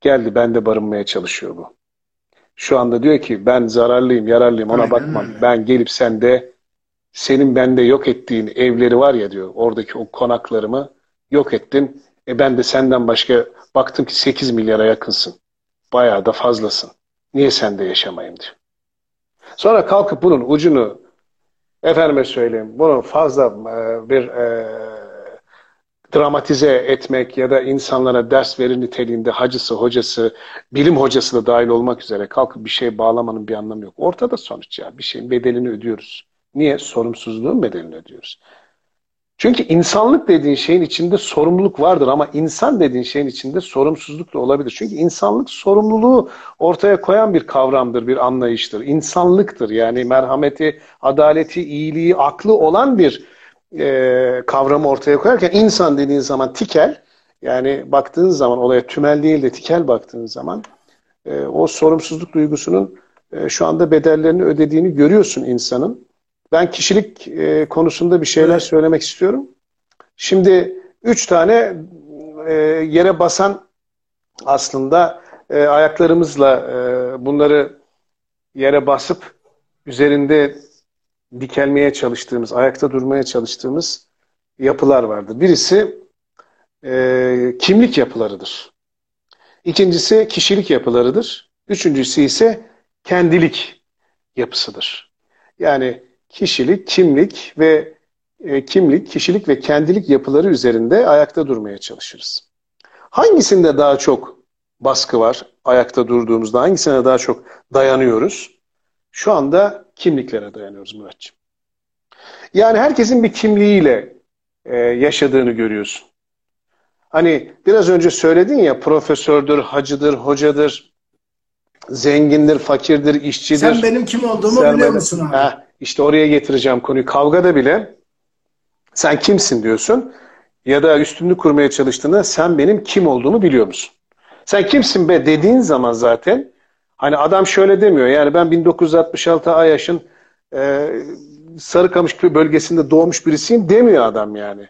Geldi ben de barınmaya çalışıyor bu. Şu anda diyor ki ben zararlıyım, yararlıyım ona Aynen bakmam. Öyle. Ben gelip sende senin bende yok ettiğin evleri var ya diyor. Oradaki o konaklarımı yok ettin. E ben de senden başka baktım ki 8 milyara yakınsın. Bayağı da fazlasın. Niye sende yaşamayayım diyor. Sonra kalkıp bunun ucunu efendime söyleyeyim bunu fazla e, bir e, dramatize etmek ya da insanlara ders verir niteliğinde hacısı, hocası, bilim hocası da dahil olmak üzere kalkıp bir şey bağlamanın bir anlamı yok. Ortada sonuç ya. Bir şeyin bedelini ödüyoruz. Niye? Sorumsuzluğun bedelini ödüyoruz. Çünkü insanlık dediğin şeyin içinde sorumluluk vardır ama insan dediğin şeyin içinde sorumsuzluk da olabilir. Çünkü insanlık sorumluluğu ortaya koyan bir kavramdır, bir anlayıştır. İnsanlıktır yani merhameti, adaleti, iyiliği, aklı olan bir e, kavramı ortaya koyarken insan dediğin zaman tikel, yani baktığın zaman olaya tümel değil de tikel baktığın zaman e, o sorumsuzluk duygusunun e, şu anda bedellerini ödediğini görüyorsun insanın. Ben kişilik e, konusunda bir şeyler evet. söylemek istiyorum. Şimdi üç tane e, yere basan aslında e, ayaklarımızla e, bunları yere basıp üzerinde dikelmeye çalıştığımız, ayakta durmaya çalıştığımız yapılar vardır. Birisi e, kimlik yapılarıdır. İkincisi kişilik yapılarıdır. Üçüncüsü ise kendilik yapısıdır. Yani kişilik, kimlik ve e, kimlik, kişilik ve kendilik yapıları üzerinde ayakta durmaya çalışırız. Hangisinde daha çok baskı var ayakta durduğumuzda? Hangisine daha çok dayanıyoruz? Şu anda kimliklere dayanıyoruz Muratçım. Yani herkesin bir kimliğiyle e, yaşadığını görüyorsun. Hani biraz önce söyledin ya profesördür, hacıdır, hocadır, zengindir, fakirdir, işçidir. Sen benim kim olduğumu Sen biliyor musun abi? Heh, işte oraya getireceğim konuyu. Kavgada bile sen kimsin diyorsun ya da üstünlük kurmaya çalıştığında sen benim kim olduğumu biliyor musun? Sen kimsin be dediğin zaman zaten hani adam şöyle demiyor yani ben 1966 Ayaş'ın e, Sarıkamış bölgesinde doğmuş birisiyim demiyor adam yani.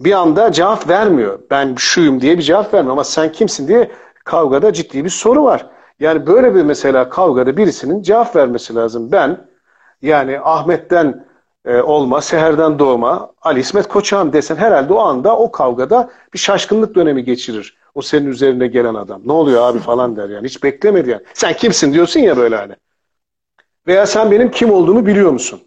Bir anda cevap vermiyor. Ben şuyum diye bir cevap vermiyor ama sen kimsin diye kavgada ciddi bir soru var. Yani böyle bir mesela kavgada birisinin cevap vermesi lazım. Ben yani Ahmet'ten e, olma, Seher'den doğma, Ali İsmet Koçan desen herhalde o anda o kavgada bir şaşkınlık dönemi geçirir. O senin üzerine gelen adam. Ne oluyor abi falan der yani. Hiç beklemedi yani. Sen kimsin diyorsun ya böyle hani. Veya sen benim kim olduğumu biliyor musun?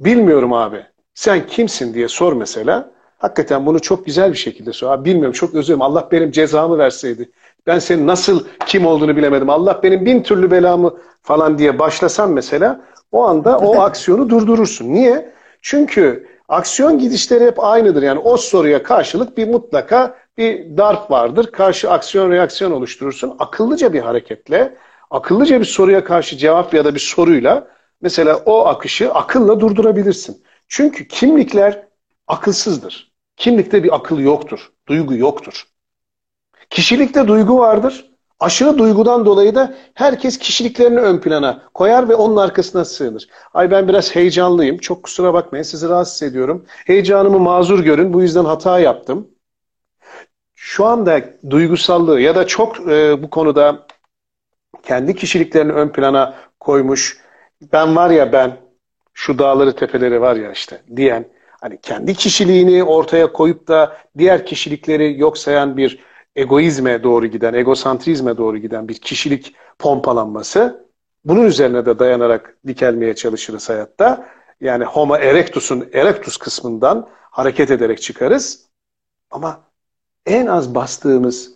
Bilmiyorum abi. Sen kimsin diye sor mesela. Hakikaten bunu çok güzel bir şekilde sor. Abi bilmiyorum çok özür dilerim. Allah benim cezamı verseydi. Ben senin nasıl kim olduğunu bilemedim. Allah benim bin türlü belamı falan diye başlasam mesela o anda o <laughs> aksiyonu durdurursun. Niye? Çünkü aksiyon gidişleri hep aynıdır. Yani o soruya karşılık bir mutlaka bir darp vardır. Karşı aksiyon reaksiyon oluşturursun. Akıllıca bir hareketle, akıllıca bir soruya karşı cevap ya da bir soruyla mesela o akışı akılla durdurabilirsin. Çünkü kimlikler akılsızdır. Kimlikte bir akıl yoktur, duygu yoktur. Kişilikte duygu vardır. Aşırı duygudan dolayı da herkes kişiliklerini ön plana koyar ve onun arkasına sığınır. Ay ben biraz heyecanlıyım. Çok kusura bakmayın sizi rahatsız ediyorum. Heyecanımı mazur görün. Bu yüzden hata yaptım. Şu anda duygusallığı ya da çok e, bu konuda kendi kişiliklerini ön plana koymuş. Ben var ya ben şu dağları tepeleri var ya işte diyen hani kendi kişiliğini ortaya koyup da diğer kişilikleri yok sayan bir egoizme doğru giden, egosantrizme doğru giden bir kişilik pompalanması. Bunun üzerine de dayanarak dikelmeye çalışırız hayatta. Yani Homo erectus'un erectus kısmından hareket ederek çıkarız. Ama en az bastığımız,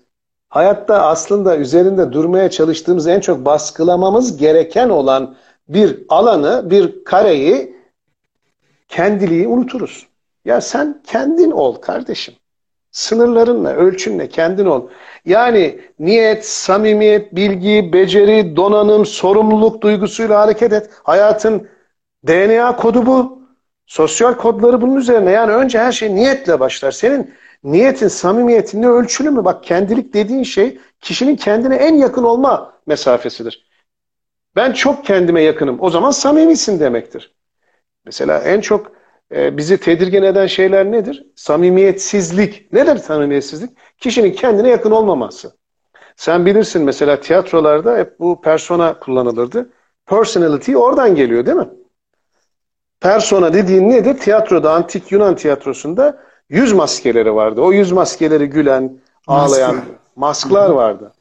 hayatta aslında üzerinde durmaya çalıştığımız en çok baskılamamız gereken olan bir alanı, bir kareyi kendiliği unuturuz. Ya sen kendin ol kardeşim. Sınırlarınla, ölçünle kendin ol. Yani niyet, samimiyet, bilgi, beceri, donanım, sorumluluk duygusuyla hareket et. Hayatın DNA kodu bu. Sosyal kodları bunun üzerine. Yani önce her şey niyetle başlar. Senin niyetin, samimiyetin ne ölçülü mü? Bak kendilik dediğin şey kişinin kendine en yakın olma mesafesidir. Ben çok kendime yakınım. O zaman samimisin demektir. Mesela en çok e, bizi tedirgin eden şeyler nedir? Samimiyetsizlik. Nedir samimiyetsizlik? Kişinin kendine yakın olmaması. Sen bilirsin mesela tiyatrolarda hep bu persona kullanılırdı. Personality oradan geliyor değil mi? Persona dediğin nedir? Tiyatroda, antik Yunan tiyatrosunda yüz maskeleri vardı. O yüz maskeleri gülen, ağlayan Masklar. masklar vardı.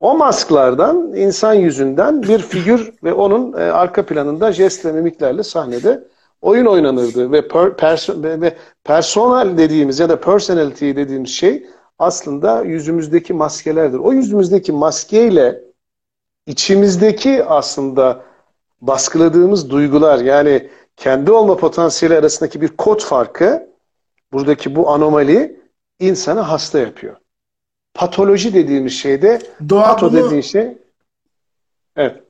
O masklardan insan yüzünden bir figür ve onun e, arka planında jest ve mimiklerle sahnede oyun oynanırdı ve, per, perso ve personal dediğimiz ya da personality dediğimiz şey aslında yüzümüzdeki maskelerdir. O yüzümüzdeki maskeyle içimizdeki aslında baskıladığımız duygular yani kendi olma potansiyeli arasındaki bir kod farkı buradaki bu anomali insanı hasta yapıyor. Patoloji dediğimiz şeyde doğa pato bunu, dediğin şey evet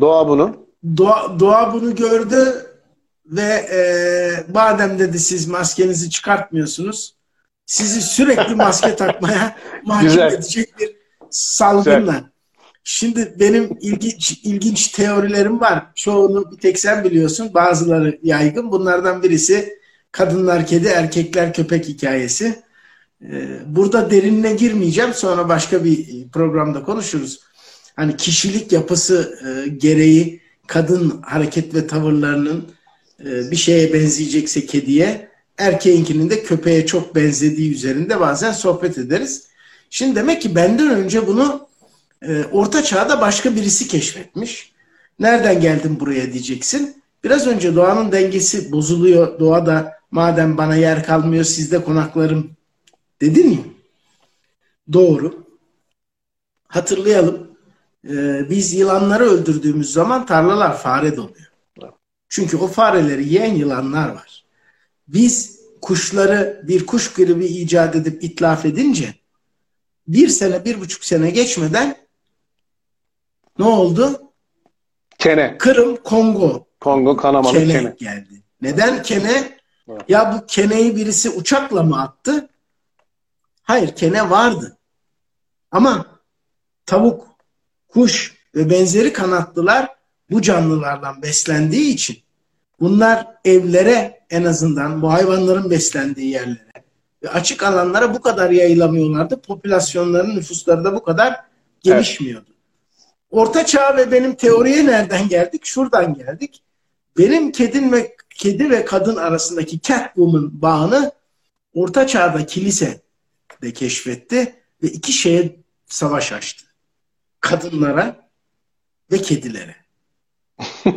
doğa bunu doğa, doğa bunu gördü ve e, madem dedi siz maskenizi çıkartmıyorsunuz sizi sürekli maske <laughs> takmaya mahkum edecek bir salgınla. Güzel. Şimdi benim ilginç, ilginç teorilerim var. Çoğunu bir tek sen biliyorsun. Bazıları yaygın. Bunlardan birisi kadınlar kedi, erkekler köpek hikayesi. Ee, burada derinine girmeyeceğim. Sonra başka bir programda konuşuruz. Hani kişilik yapısı e, gereği kadın hareket ve tavırlarının e, bir şeye benzeyecekse kediye, erkeğinkinin de köpeğe çok benzediği üzerinde bazen sohbet ederiz. Şimdi demek ki benden önce bunu e, Orta Çağ'da başka birisi keşfetmiş. Nereden geldin buraya diyeceksin. Biraz önce doğanın dengesi bozuluyor. Doğa da madem bana yer kalmıyor sizde konaklarım dedin mi? Doğru. Hatırlayalım. Ee, biz yılanları öldürdüğümüz zaman tarlalar fare doluyor. Çünkü o fareleri yiyen yılanlar var. Biz kuşları bir kuş gribi icat edip itlaf edince bir sene, bir buçuk sene geçmeden ne oldu? Kene. Kırım, Kongo. Kongo kanamalı kene, kene. geldi. Neden kene? Evet. Ya bu keneyi birisi uçakla mı attı? Hayır, kene vardı. Ama tavuk, kuş ve benzeri kanatlılar bu canlılardan beslendiği için bunlar evlere en azından bu hayvanların beslendiği yerlere ve açık alanlara bu kadar yayılamıyorlardı. Popülasyonların nüfusları da bu kadar gelişmiyordu. Evet. Orta çağ ve benim teoriye nereden geldik? Şuradan geldik. Benim kedin ve kedi ve kadın arasındaki Catwoman bağını Orta Çağ'da kilise de keşfetti ve iki şeye savaş açtı. Kadınlara ve kedilere.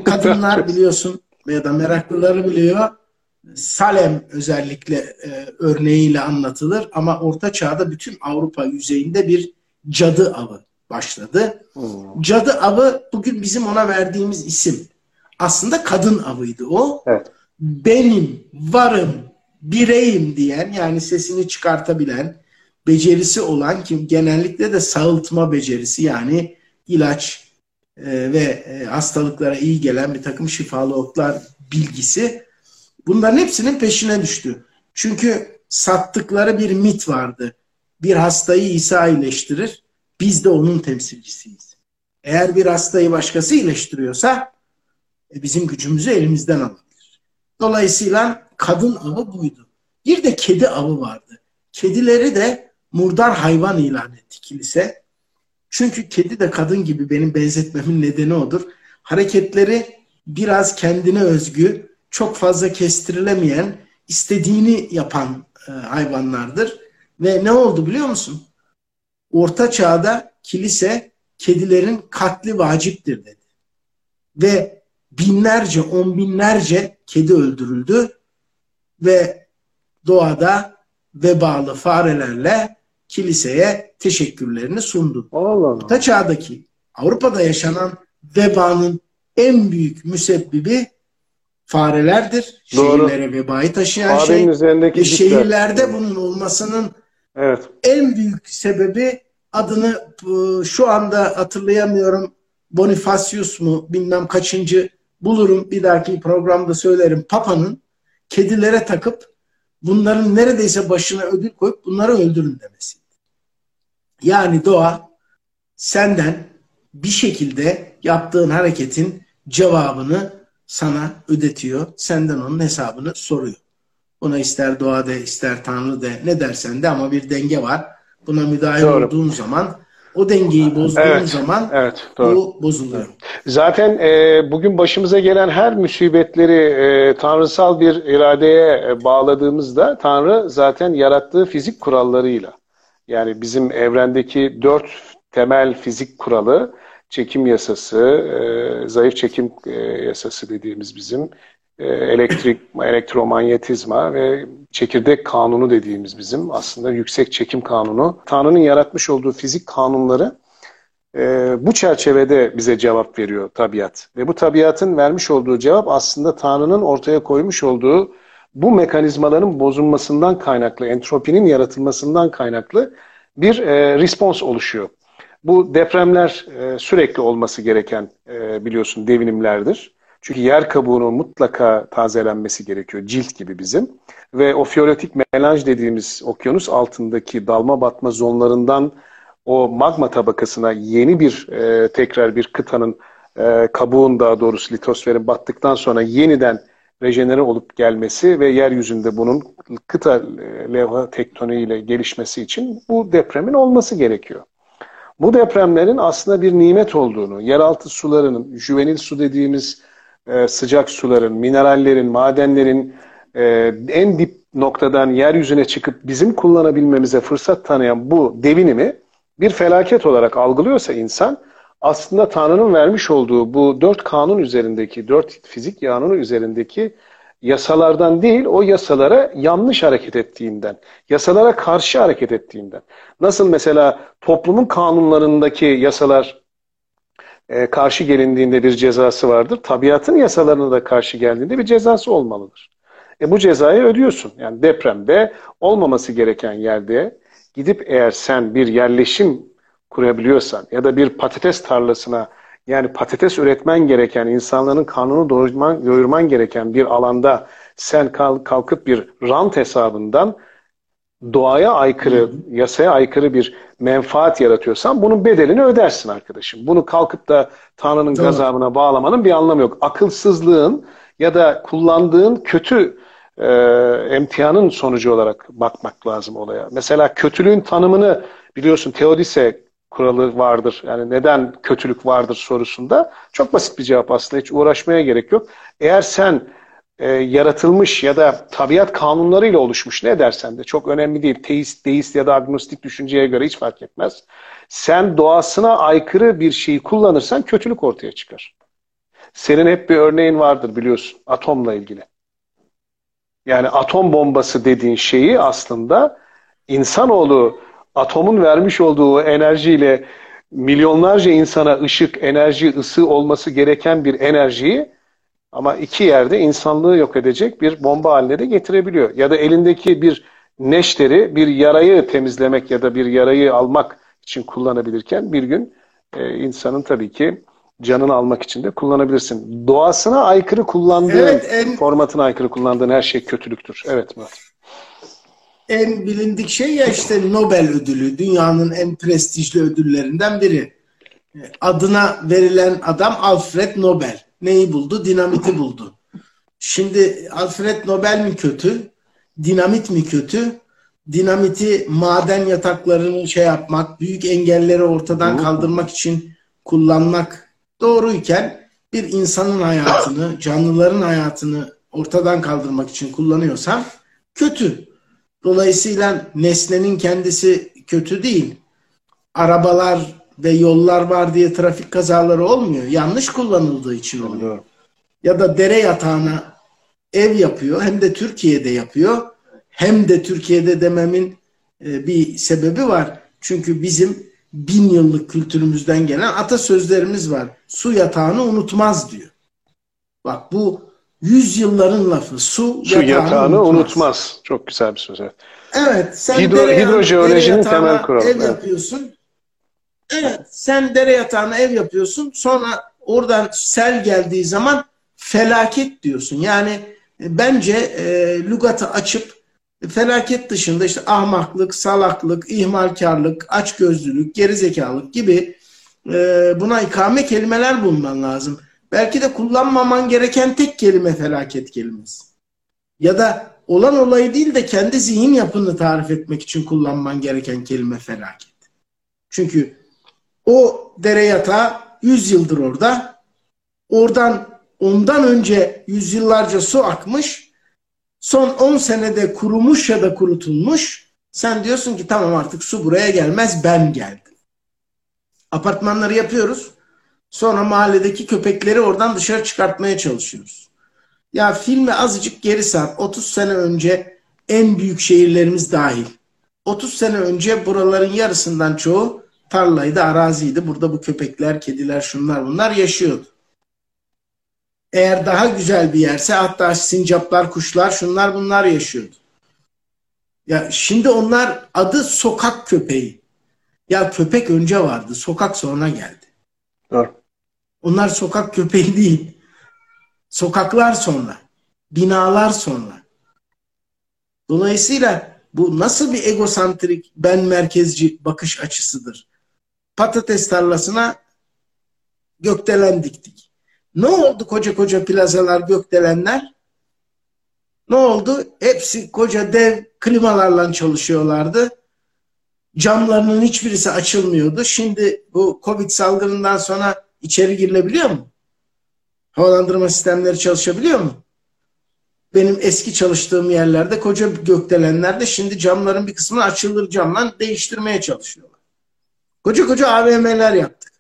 Kadınlar biliyorsun ya da meraklıları biliyor. Salem özellikle e, örneğiyle anlatılır ama Orta Çağ'da bütün Avrupa yüzeyinde bir cadı avı başladı. Hmm. Cadı avı bugün bizim ona verdiğimiz isim. Aslında kadın avıydı o. Evet. Benim, varım, bireyim diyen yani sesini çıkartabilen, becerisi olan kim genellikle de sağıltma becerisi yani ilaç e, ve e, hastalıklara iyi gelen bir takım şifalı otlar bilgisi bunların hepsinin peşine düştü. Çünkü sattıkları bir mit vardı. Bir hastayı İsa iyileştirir biz de onun temsilcisiyiz. Eğer bir hastayı başkası iyileştiriyorsa e, bizim gücümüzü elimizden alabilir. Dolayısıyla kadın avı buydu. Bir de kedi avı vardı. Kedileri de murdar hayvan ilan etti kilise. Çünkü kedi de kadın gibi benim benzetmemin nedeni odur. Hareketleri biraz kendine özgü, çok fazla kestirilemeyen, istediğini yapan e, hayvanlardır. Ve ne oldu biliyor musun? Orta Çağ'da kilise kedilerin katli vaciptir dedi. Ve binlerce, on binlerce kedi öldürüldü ve doğada vebalı farelerle kiliseye teşekkürlerini sundu. Allah Allah. Orta Çağ'daki Avrupa'da yaşanan vebanın en büyük müsebbibi farelerdir. Doğru. Şehirlere vebayı taşıyan Farenin şey. Üzerindeki ve şehirlerde bunun olmasının evet. en büyük sebebi adını e, şu anda hatırlayamıyorum. Bonifacius mu bilmem kaçıncı bulurum bir dahaki programda söylerim. Papa'nın kedilere takıp bunların neredeyse başına ödül koyup bunları öldürün demesiydi. Yani doğa senden bir şekilde yaptığın hareketin cevabını sana ödetiyor. Senden onun hesabını soruyor. Buna ister doğa de ister tanrı de ne dersen de ama bir denge var. Buna müdahil Doğru. olduğun zaman o dengeyi bozduğun evet, zaman evet, doğru. bu bozuluyor. Zaten e, bugün başımıza gelen her musibetleri e, tanrısal bir iradeye e, bağladığımızda Tanrı zaten yarattığı fizik kurallarıyla yani bizim evrendeki dört temel fizik kuralı çekim yasası, e, zayıf çekim e, yasası dediğimiz bizim elektrik, elektromanyetizma ve çekirdek kanunu dediğimiz bizim aslında yüksek çekim kanunu. Tanrı'nın yaratmış olduğu fizik kanunları e, bu çerçevede bize cevap veriyor tabiat. Ve bu tabiatın vermiş olduğu cevap aslında Tanrı'nın ortaya koymuş olduğu bu mekanizmaların bozulmasından kaynaklı, entropinin yaratılmasından kaynaklı bir e, respons oluşuyor. Bu depremler e, sürekli olması gereken e, biliyorsun devinimlerdir. Çünkü yer kabuğunun mutlaka tazelenmesi gerekiyor. Cilt gibi bizim. Ve o fiyolotik melanj dediğimiz okyanus altındaki dalma batma zonlarından o magma tabakasına yeni bir e, tekrar bir kıtanın e, kabuğun daha doğrusu litosferin battıktan sonra yeniden rejenere olup gelmesi ve yeryüzünde bunun kıta e, levha tektoniğiyle gelişmesi için bu depremin olması gerekiyor. Bu depremlerin aslında bir nimet olduğunu, yeraltı sularının, juvenil su dediğimiz e, sıcak suların, minerallerin, madenlerin e, en dip noktadan yeryüzüne çıkıp bizim kullanabilmemize fırsat tanıyan bu devinimi bir felaket olarak algılıyorsa insan aslında Tanrı'nın vermiş olduğu bu dört kanun üzerindeki, dört fizik kanunu üzerindeki yasalardan değil, o yasalara yanlış hareket ettiğinden, yasalara karşı hareket ettiğinden. Nasıl mesela toplumun kanunlarındaki yasalar e, karşı gelindiğinde bir cezası vardır. Tabiatın yasalarına da karşı geldiğinde bir cezası olmalıdır. E bu cezayı ödüyorsun. Yani depremde olmaması gereken yerde gidip eğer sen bir yerleşim kurabiliyorsan ya da bir patates tarlasına yani patates üretmen gereken, insanların karnını doyurman, doyurman gereken bir alanda sen kalkıp bir rant hesabından doğaya aykırı, yasaya aykırı bir menfaat yaratıyorsan bunun bedelini ödersin arkadaşım. Bunu kalkıp da Tanrı'nın Doğru. gazabına bağlamanın bir anlamı yok. Akılsızlığın ya da kullandığın kötü e, emtihanın sonucu olarak bakmak lazım olaya. Mesela kötülüğün tanımını biliyorsun Teodise kuralı vardır. Yani neden kötülük vardır sorusunda çok basit bir cevap aslında hiç uğraşmaya gerek yok. Eğer sen e, yaratılmış ya da tabiat kanunlarıyla oluşmuş ne dersen de çok önemli değil. Teist, deist ya da agnostik düşünceye göre hiç fark etmez. Sen doğasına aykırı bir şeyi kullanırsan kötülük ortaya çıkar. Senin hep bir örneğin vardır biliyorsun atomla ilgili. Yani atom bombası dediğin şeyi aslında insanoğlu atomun vermiş olduğu enerjiyle milyonlarca insana ışık, enerji, ısı olması gereken bir enerjiyi ama iki yerde insanlığı yok edecek bir bomba haline de getirebiliyor. Ya da elindeki bir neşteri bir yarayı temizlemek ya da bir yarayı almak için kullanabilirken bir gün e, insanın tabii ki canını almak için de kullanabilirsin. Doğasına aykırı kullandığın, evet, en... formatına aykırı kullandığın her şey kötülüktür. Evet Murat en bilindik şey ya işte Nobel ödülü. Dünyanın en prestijli ödüllerinden biri. Adına verilen adam Alfred Nobel. Neyi buldu? Dinamiti buldu. Şimdi Alfred Nobel mi kötü? Dinamit mi kötü? Dinamiti maden yataklarını şey yapmak, büyük engelleri ortadan kaldırmak için kullanmak doğruyken bir insanın hayatını, canlıların hayatını ortadan kaldırmak için kullanıyorsan kötü. Dolayısıyla nesnenin kendisi kötü değil. Arabalar ve yollar var diye trafik kazaları olmuyor. Yanlış kullanıldığı için oluyor. Ya da dere yatağına ev yapıyor. Hem de Türkiye'de yapıyor. Hem de Türkiye'de dememin e, bir sebebi var. Çünkü bizim bin yıllık kültürümüzden gelen atasözlerimiz var. Su yatağını unutmaz diyor. Bak bu yüzyılların lafı. Su, Su yatağını, yatağını unutmaz. unutmaz. Çok güzel bir söz. Evet. Sen Hidro, hidrojeolojinin temel kuralı. Ev evet. yapıyorsun. Evet. Sen dere yatağına ev yapıyorsun. Sonra oradan sel geldiği zaman felaket diyorsun. Yani e, bence e, lügatı açıp felaket dışında işte ahmaklık, salaklık, ihmalkarlık, açgözlülük, gerizekalılık gibi e, buna ikame kelimeler bulman lazım. Belki de kullanmaman gereken tek kelime felaket kelimesi. Ya da olan olayı değil de kendi zihin yapını tarif etmek için kullanman gereken kelime felaket. Çünkü o dere yatağı 100 yıldır orada. Oradan ondan önce yüzyıllarca su akmış. Son 10 senede kurumuş ya da kurutulmuş. Sen diyorsun ki tamam artık su buraya gelmez ben geldim. Apartmanları yapıyoruz. Sonra mahalledeki köpekleri oradan dışarı çıkartmaya çalışıyoruz. Ya filmi azıcık geri sar. 30 sene önce en büyük şehirlerimiz dahil. 30 sene önce buraların yarısından çoğu tarlaydı, araziydi. Burada bu köpekler, kediler, şunlar bunlar yaşıyordu. Eğer daha güzel bir yerse hatta sincaplar, kuşlar, şunlar bunlar yaşıyordu. Ya şimdi onlar adı sokak köpeği. Ya köpek önce vardı, sokak sonra geldi. Doğru. Onlar sokak köpeği değil. Sokaklar sonra. Binalar sonra. Dolayısıyla bu nasıl bir egosantrik, ben merkezci bakış açısıdır? Patates tarlasına gökdelen diktik. Ne oldu koca koca plazalar, gökdelenler? Ne oldu? Hepsi koca dev klimalarla çalışıyorlardı. Camlarının hiçbirisi açılmıyordu. Şimdi bu Covid salgınından sonra içeri girilebiliyor mu? Havalandırma sistemleri çalışabiliyor mu? Benim eski çalıştığım yerlerde koca gökdelenlerde şimdi camların bir kısmını açılır camdan değiştirmeye çalışıyorlar. Koca koca AVM'ler yaptık.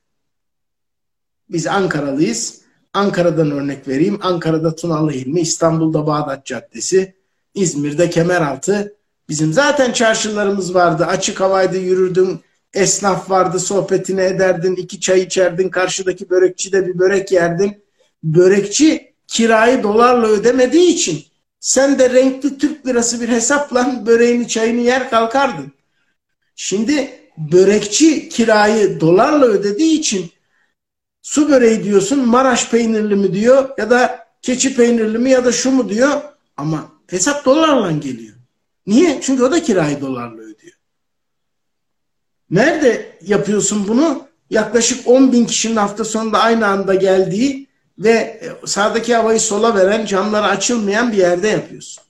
Biz Ankaralıyız. Ankara'dan örnek vereyim. Ankara'da Tunalı Hilmi, İstanbul'da Bağdat Caddesi, İzmir'de Kemeraltı. Bizim zaten çarşılarımız vardı. Açık havaydı yürürdüm. Esnaf vardı sohbetini ederdin. iki çay içerdin. Karşıdaki börekçi de bir börek yerdin. Börekçi kirayı dolarla ödemediği için sen de renkli Türk lirası bir hesapla böreğini çayını yer kalkardın. Şimdi börekçi kirayı dolarla ödediği için su böreği diyorsun Maraş peynirli mi diyor ya da keçi peynirli mi ya da şu mu diyor ama hesap dolarla geliyor. Niye? Çünkü o da kirayı dolarla ödüyor. Nerede yapıyorsun bunu? Yaklaşık 10 bin kişinin hafta sonunda aynı anda geldiği ve e, sağdaki havayı sola veren, camları açılmayan bir yerde yapıyorsun.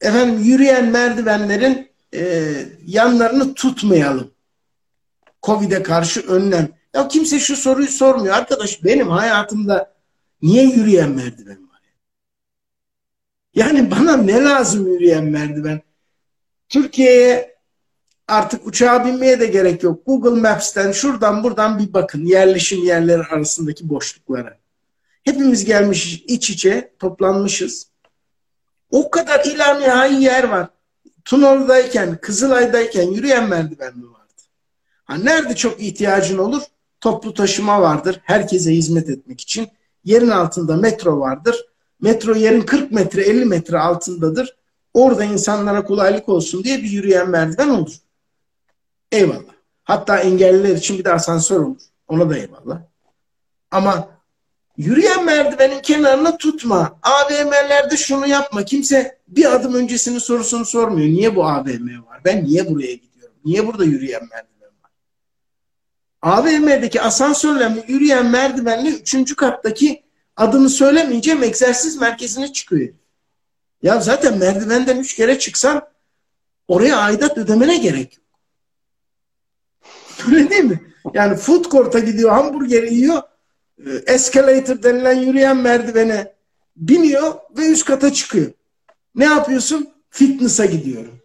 Efendim yürüyen merdivenlerin e, yanlarını tutmayalım. Covid'e karşı önlem. Ya kimse şu soruyu sormuyor. Arkadaş benim hayatımda niye yürüyen merdiven var? Yani bana ne lazım yürüyen merdiven? Türkiye'ye artık uçağa binmeye de gerek yok. Google Maps'ten şuradan buradan bir bakın yerleşim yerleri arasındaki boşluklara. Hepimiz gelmiş iç içe toplanmışız. O kadar ilan nihai yer var. Tunalı'dayken, Kızılay'dayken yürüyen merdiven mi vardı? Ha, nerede çok ihtiyacın olur? Toplu taşıma vardır. Herkese hizmet etmek için. Yerin altında metro vardır. Metro yerin 40 metre 50 metre altındadır. Orada insanlara kolaylık olsun diye bir yürüyen merdiven olur. Eyvallah. Hatta engelliler için bir de asansör olur. Ona da eyvallah. Ama yürüyen merdivenin kenarına tutma. AVM'lerde şunu yapma. Kimse bir adım öncesinin sorusunu sormuyor. Niye bu AVM var? Ben niye buraya gidiyorum? Niye burada yürüyen merdiven var? AVM'deki asansörle mi yürüyen merdivenle üçüncü kattaki adını söylemeyeceğim egzersiz merkezine çıkıyor. Ya zaten merdivenden üç kere çıksan oraya aidat ödemene gerek yok. Öyle değil mi? Yani food court'a gidiyor, hamburger yiyor, e, escalator denilen yürüyen merdivene biniyor ve üst kata çıkıyor. Ne yapıyorsun? Fitness'a gidiyorum.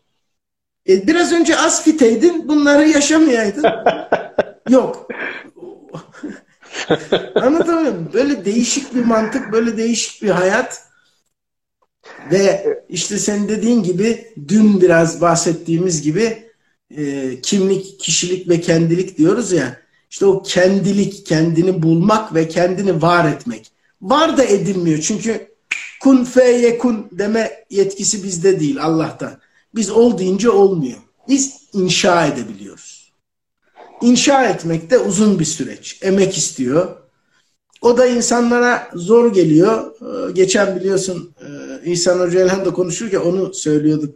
E, biraz önce az fiteydin, bunları yaşamayaydın. <laughs> Yok. <laughs> Anlatabiliyor muyum? Böyle değişik bir mantık, böyle değişik bir hayat. Ve işte senin dediğin gibi dün biraz bahsettiğimiz gibi e, kimlik, kişilik ve kendilik diyoruz ya. İşte o kendilik, kendini bulmak ve kendini var etmek. var da edilmiyor. Çünkü kun fe kun deme yetkisi bizde değil Allah'tan. Biz ol deyince olmuyor. Biz inşa edebiliyoruz. İnşa etmek de uzun bir süreç. Emek istiyor. O da insanlara zor geliyor. Ee, geçen biliyorsun e, İhsan Hoca Elhan da konuşurken onu söylüyorduk.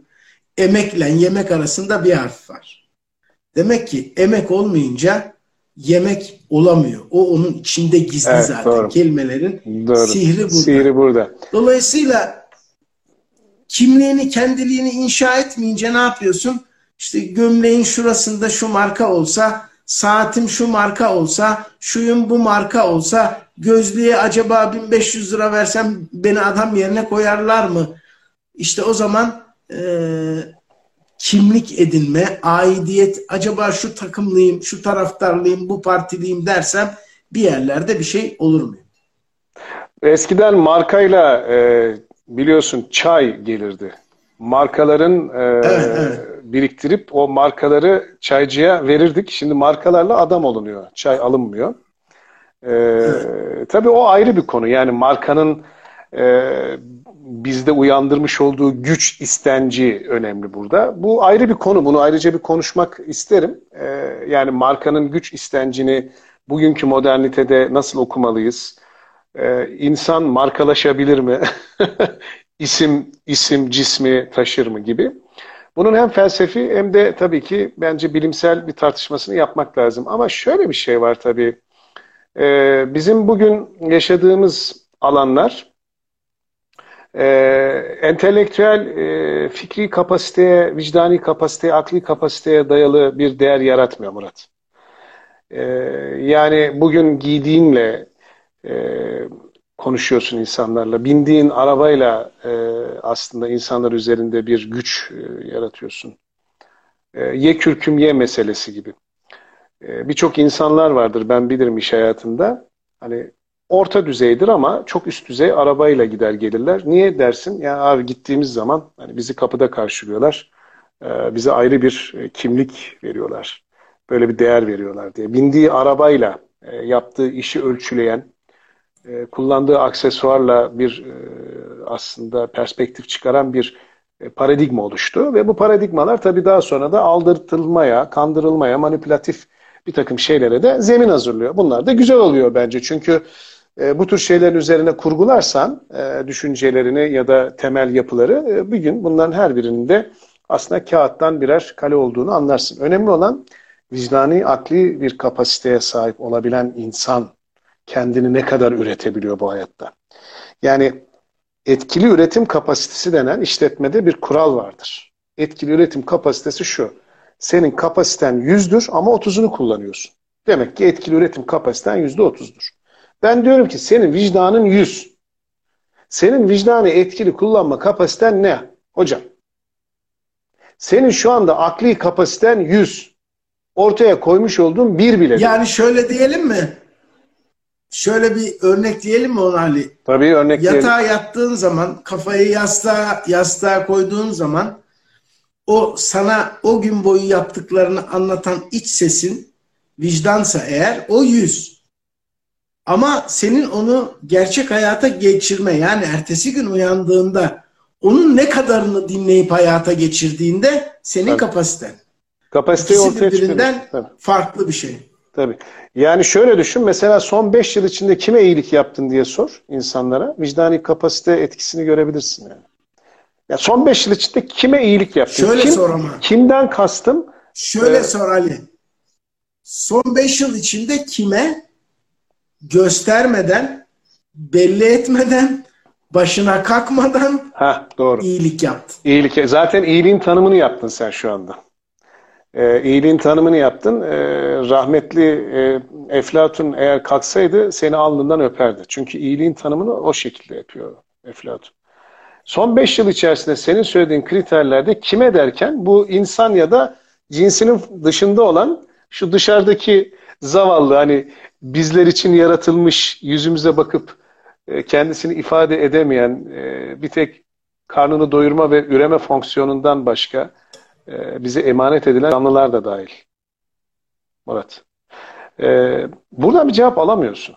Emekle yemek arasında bir harf var. Demek ki emek olmayınca yemek olamıyor. O onun içinde gizli evet, zaten. Doğru. Kelimelerin doğru. sihri burada. Sihri burada. Dolayısıyla kimliğini, kendiliğini inşa etmeyince ne yapıyorsun? İşte gömleğin şurasında şu marka olsa, saatim şu marka olsa, şuyum bu marka olsa, gözlüğe acaba 1500 lira versem beni adam yerine koyarlar mı? İşte o zaman e, kimlik edinme, aidiyet, acaba şu takımlıyım, şu taraftarlıyım, bu partiliyim dersem bir yerlerde bir şey olur mu? Eskiden markayla e, biliyorsun çay gelirdi. Markaların e, evet, evet. biriktirip o markaları çaycıya verirdik. Şimdi markalarla adam olunuyor. Çay alınmıyor. E, evet. Tabii o ayrı bir konu. Yani markanın e, bizde uyandırmış olduğu güç istenci önemli burada. Bu ayrı bir konu. Bunu ayrıca bir konuşmak isterim. E, yani markanın güç istencini bugünkü modernitede nasıl okumalıyız? E, insan markalaşabilir mi? <laughs> isim, isim, cismi taşır mı gibi. Bunun hem felsefi hem de tabii ki bence bilimsel bir tartışmasını yapmak lazım. Ama şöyle bir şey var tabii. Ee, bizim bugün yaşadığımız alanlar e, entelektüel, e, fikri kapasiteye, vicdani kapasiteye, akli kapasiteye dayalı bir değer yaratmıyor Murat. E, yani bugün giydiğinle, e, konuşuyorsun insanlarla. Bindiğin arabayla e, aslında insanlar üzerinde bir güç e, yaratıyorsun. E, ye kürküm ye meselesi gibi. E, Birçok insanlar vardır ben bilirim iş hayatında. Hani orta düzeydir ama çok üst düzey arabayla gider gelirler. Niye dersin? Ya abi gittiğimiz zaman hani bizi kapıda karşılıyorlar. E, bize ayrı bir e, kimlik veriyorlar. Böyle bir değer veriyorlar diye. Bindiği arabayla e, yaptığı işi ölçüleyen, kullandığı aksesuarla bir aslında perspektif çıkaran bir paradigma oluştu ve bu paradigmalar tabii daha sonra da aldırtılmaya, kandırılmaya, manipülatif bir takım şeylere de zemin hazırlıyor. Bunlar da güzel oluyor bence çünkü e, bu tür şeylerin üzerine kurgularsan e, düşüncelerini ya da temel yapıları e, bir gün bunların her birinin de aslında kağıttan birer kale olduğunu anlarsın. Önemli olan vicdani, akli bir kapasiteye sahip olabilen insan kendini ne kadar üretebiliyor bu hayatta. Yani etkili üretim kapasitesi denen işletmede bir kural vardır. Etkili üretim kapasitesi şu. Senin kapasiten yüzdür ama otuzunu kullanıyorsun. Demek ki etkili üretim kapasiten yüzde otuzdur. Ben diyorum ki senin vicdanın yüz. Senin vicdanı etkili kullanma kapasiten ne? Hocam. Senin şu anda akli kapasiten yüz. Ortaya koymuş olduğun bir bile. Yani şöyle diyelim mi? Şöyle bir örnek diyelim mi ona Ali? Tabii örnek Yatağa diyelim. yattığın zaman, kafayı yastığa, yastığa koyduğun zaman o sana o gün boyu yaptıklarını anlatan iç sesin vicdansa eğer o yüz. Ama senin onu gerçek hayata geçirme yani ertesi gün uyandığında onun ne kadarını dinleyip hayata geçirdiğinde senin Tabii. kapasiten. Kapasiteyi ortaya birbirinden farklı bir şey. Tabii. Yani şöyle düşün mesela son 5 yıl içinde kime iyilik yaptın diye sor insanlara. Vicdani kapasite etkisini görebilirsin yani. Ya son 5 yıl içinde kime iyilik yaptın? Şöyle Kim, sor ama. Kimden kastım? Şöyle ee, sor Ali. Son 5 yıl içinde kime göstermeden, belli etmeden, başına kalkmadan ha doğru. iyilik yaptın. İyilik. Zaten iyiliğin tanımını yaptın sen şu anda e, iyiliğin tanımını yaptın. E, rahmetli e, Eflatun eğer kalksaydı seni alnından öperdi. Çünkü iyiliğin tanımını o şekilde yapıyor Eflatun. Son 5 yıl içerisinde senin söylediğin kriterlerde kime derken bu insan ya da cinsinin dışında olan şu dışarıdaki zavallı hani bizler için yaratılmış yüzümüze bakıp e, kendisini ifade edemeyen e, bir tek karnını doyurma ve üreme fonksiyonundan başka e, bize emanet edilen canlılar da dahil. Murat. Buradan bir cevap alamıyorsun.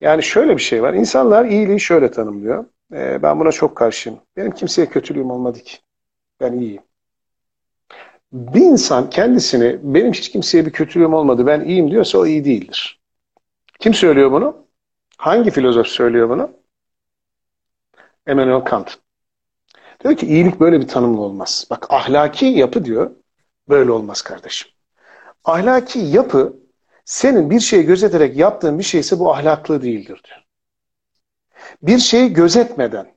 Yani şöyle bir şey var. İnsanlar iyiliği şöyle tanımlıyor. Ben buna çok karşıyım. Benim kimseye kötülüğüm olmadı ki. Ben iyiyim. Bir insan kendisini benim hiç kimseye bir kötülüğüm olmadı ben iyiyim diyorsa o iyi değildir. Kim söylüyor bunu? Hangi filozof söylüyor bunu? Immanuel Kant. Diyor ki iyilik böyle bir tanımlı olmaz. Bak ahlaki yapı diyor böyle olmaz kardeşim. Ahlaki yapı senin bir şeyi gözeterek yaptığın bir şeyse bu ahlaklı değildir diyor. Bir şeyi gözetmeden,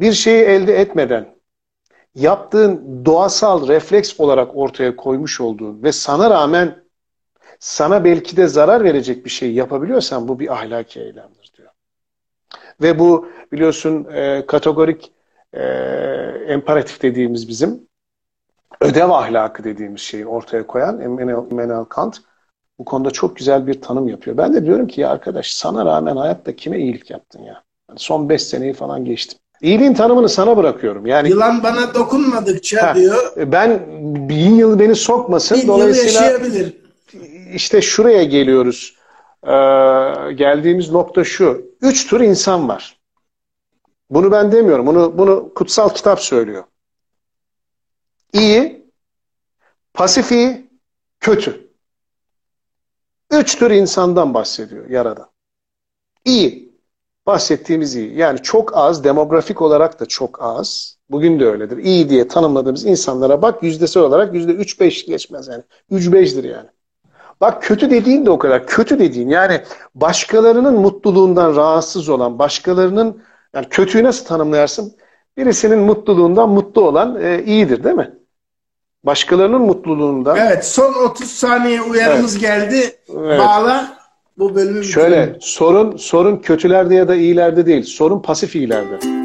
bir şeyi elde etmeden yaptığın doğasal refleks olarak ortaya koymuş olduğun ve sana rağmen sana belki de zarar verecek bir şey yapabiliyorsan bu bir ahlaki eylemdir diyor. Ve bu biliyorsun e, kategorik e, emparatif dediğimiz bizim ödev ahlakı dediğimiz şeyi ortaya koyan Immanuel Kant bu konuda çok güzel bir tanım yapıyor. Ben de diyorum ki ya arkadaş sana rağmen hayatta kime iyilik yaptın ya? Yani son beş seneyi falan geçtim. İyiliğin tanımını sana bırakıyorum. Yani Yılan bana dokunmadıkça ha, diyor. Ben bin yıl beni sokmasın. Bin dolayısıyla yıl yaşayabilir. İşte şuraya geliyoruz. Ee, geldiğimiz nokta şu. Üç tür insan var. Bunu ben demiyorum. Bunu, bunu kutsal kitap söylüyor. İyi, pasif iyi, kötü. Üç tür insandan bahsediyor Yaradan. İyi, bahsettiğimiz iyi. Yani çok az, demografik olarak da çok az. Bugün de öyledir. İyi diye tanımladığımız insanlara bak yüzdesi olarak yüzde üç beş geçmez yani. Üç beştir yani. Bak kötü dediğin de o kadar. Kötü dediğin yani başkalarının mutluluğundan rahatsız olan, başkalarının yani kötüyü nasıl tanımlayarsın? Birisinin mutluluğundan mutlu olan e, iyidir değil mi? Başkalarının mutluluğundan. Evet son 30 saniye uyarımız evet. geldi. Evet. Bağla bu bölümü Şöyle bitirelim. sorun sorun kötülerde ya da iyilerde değil. Sorun pasif iyilerde.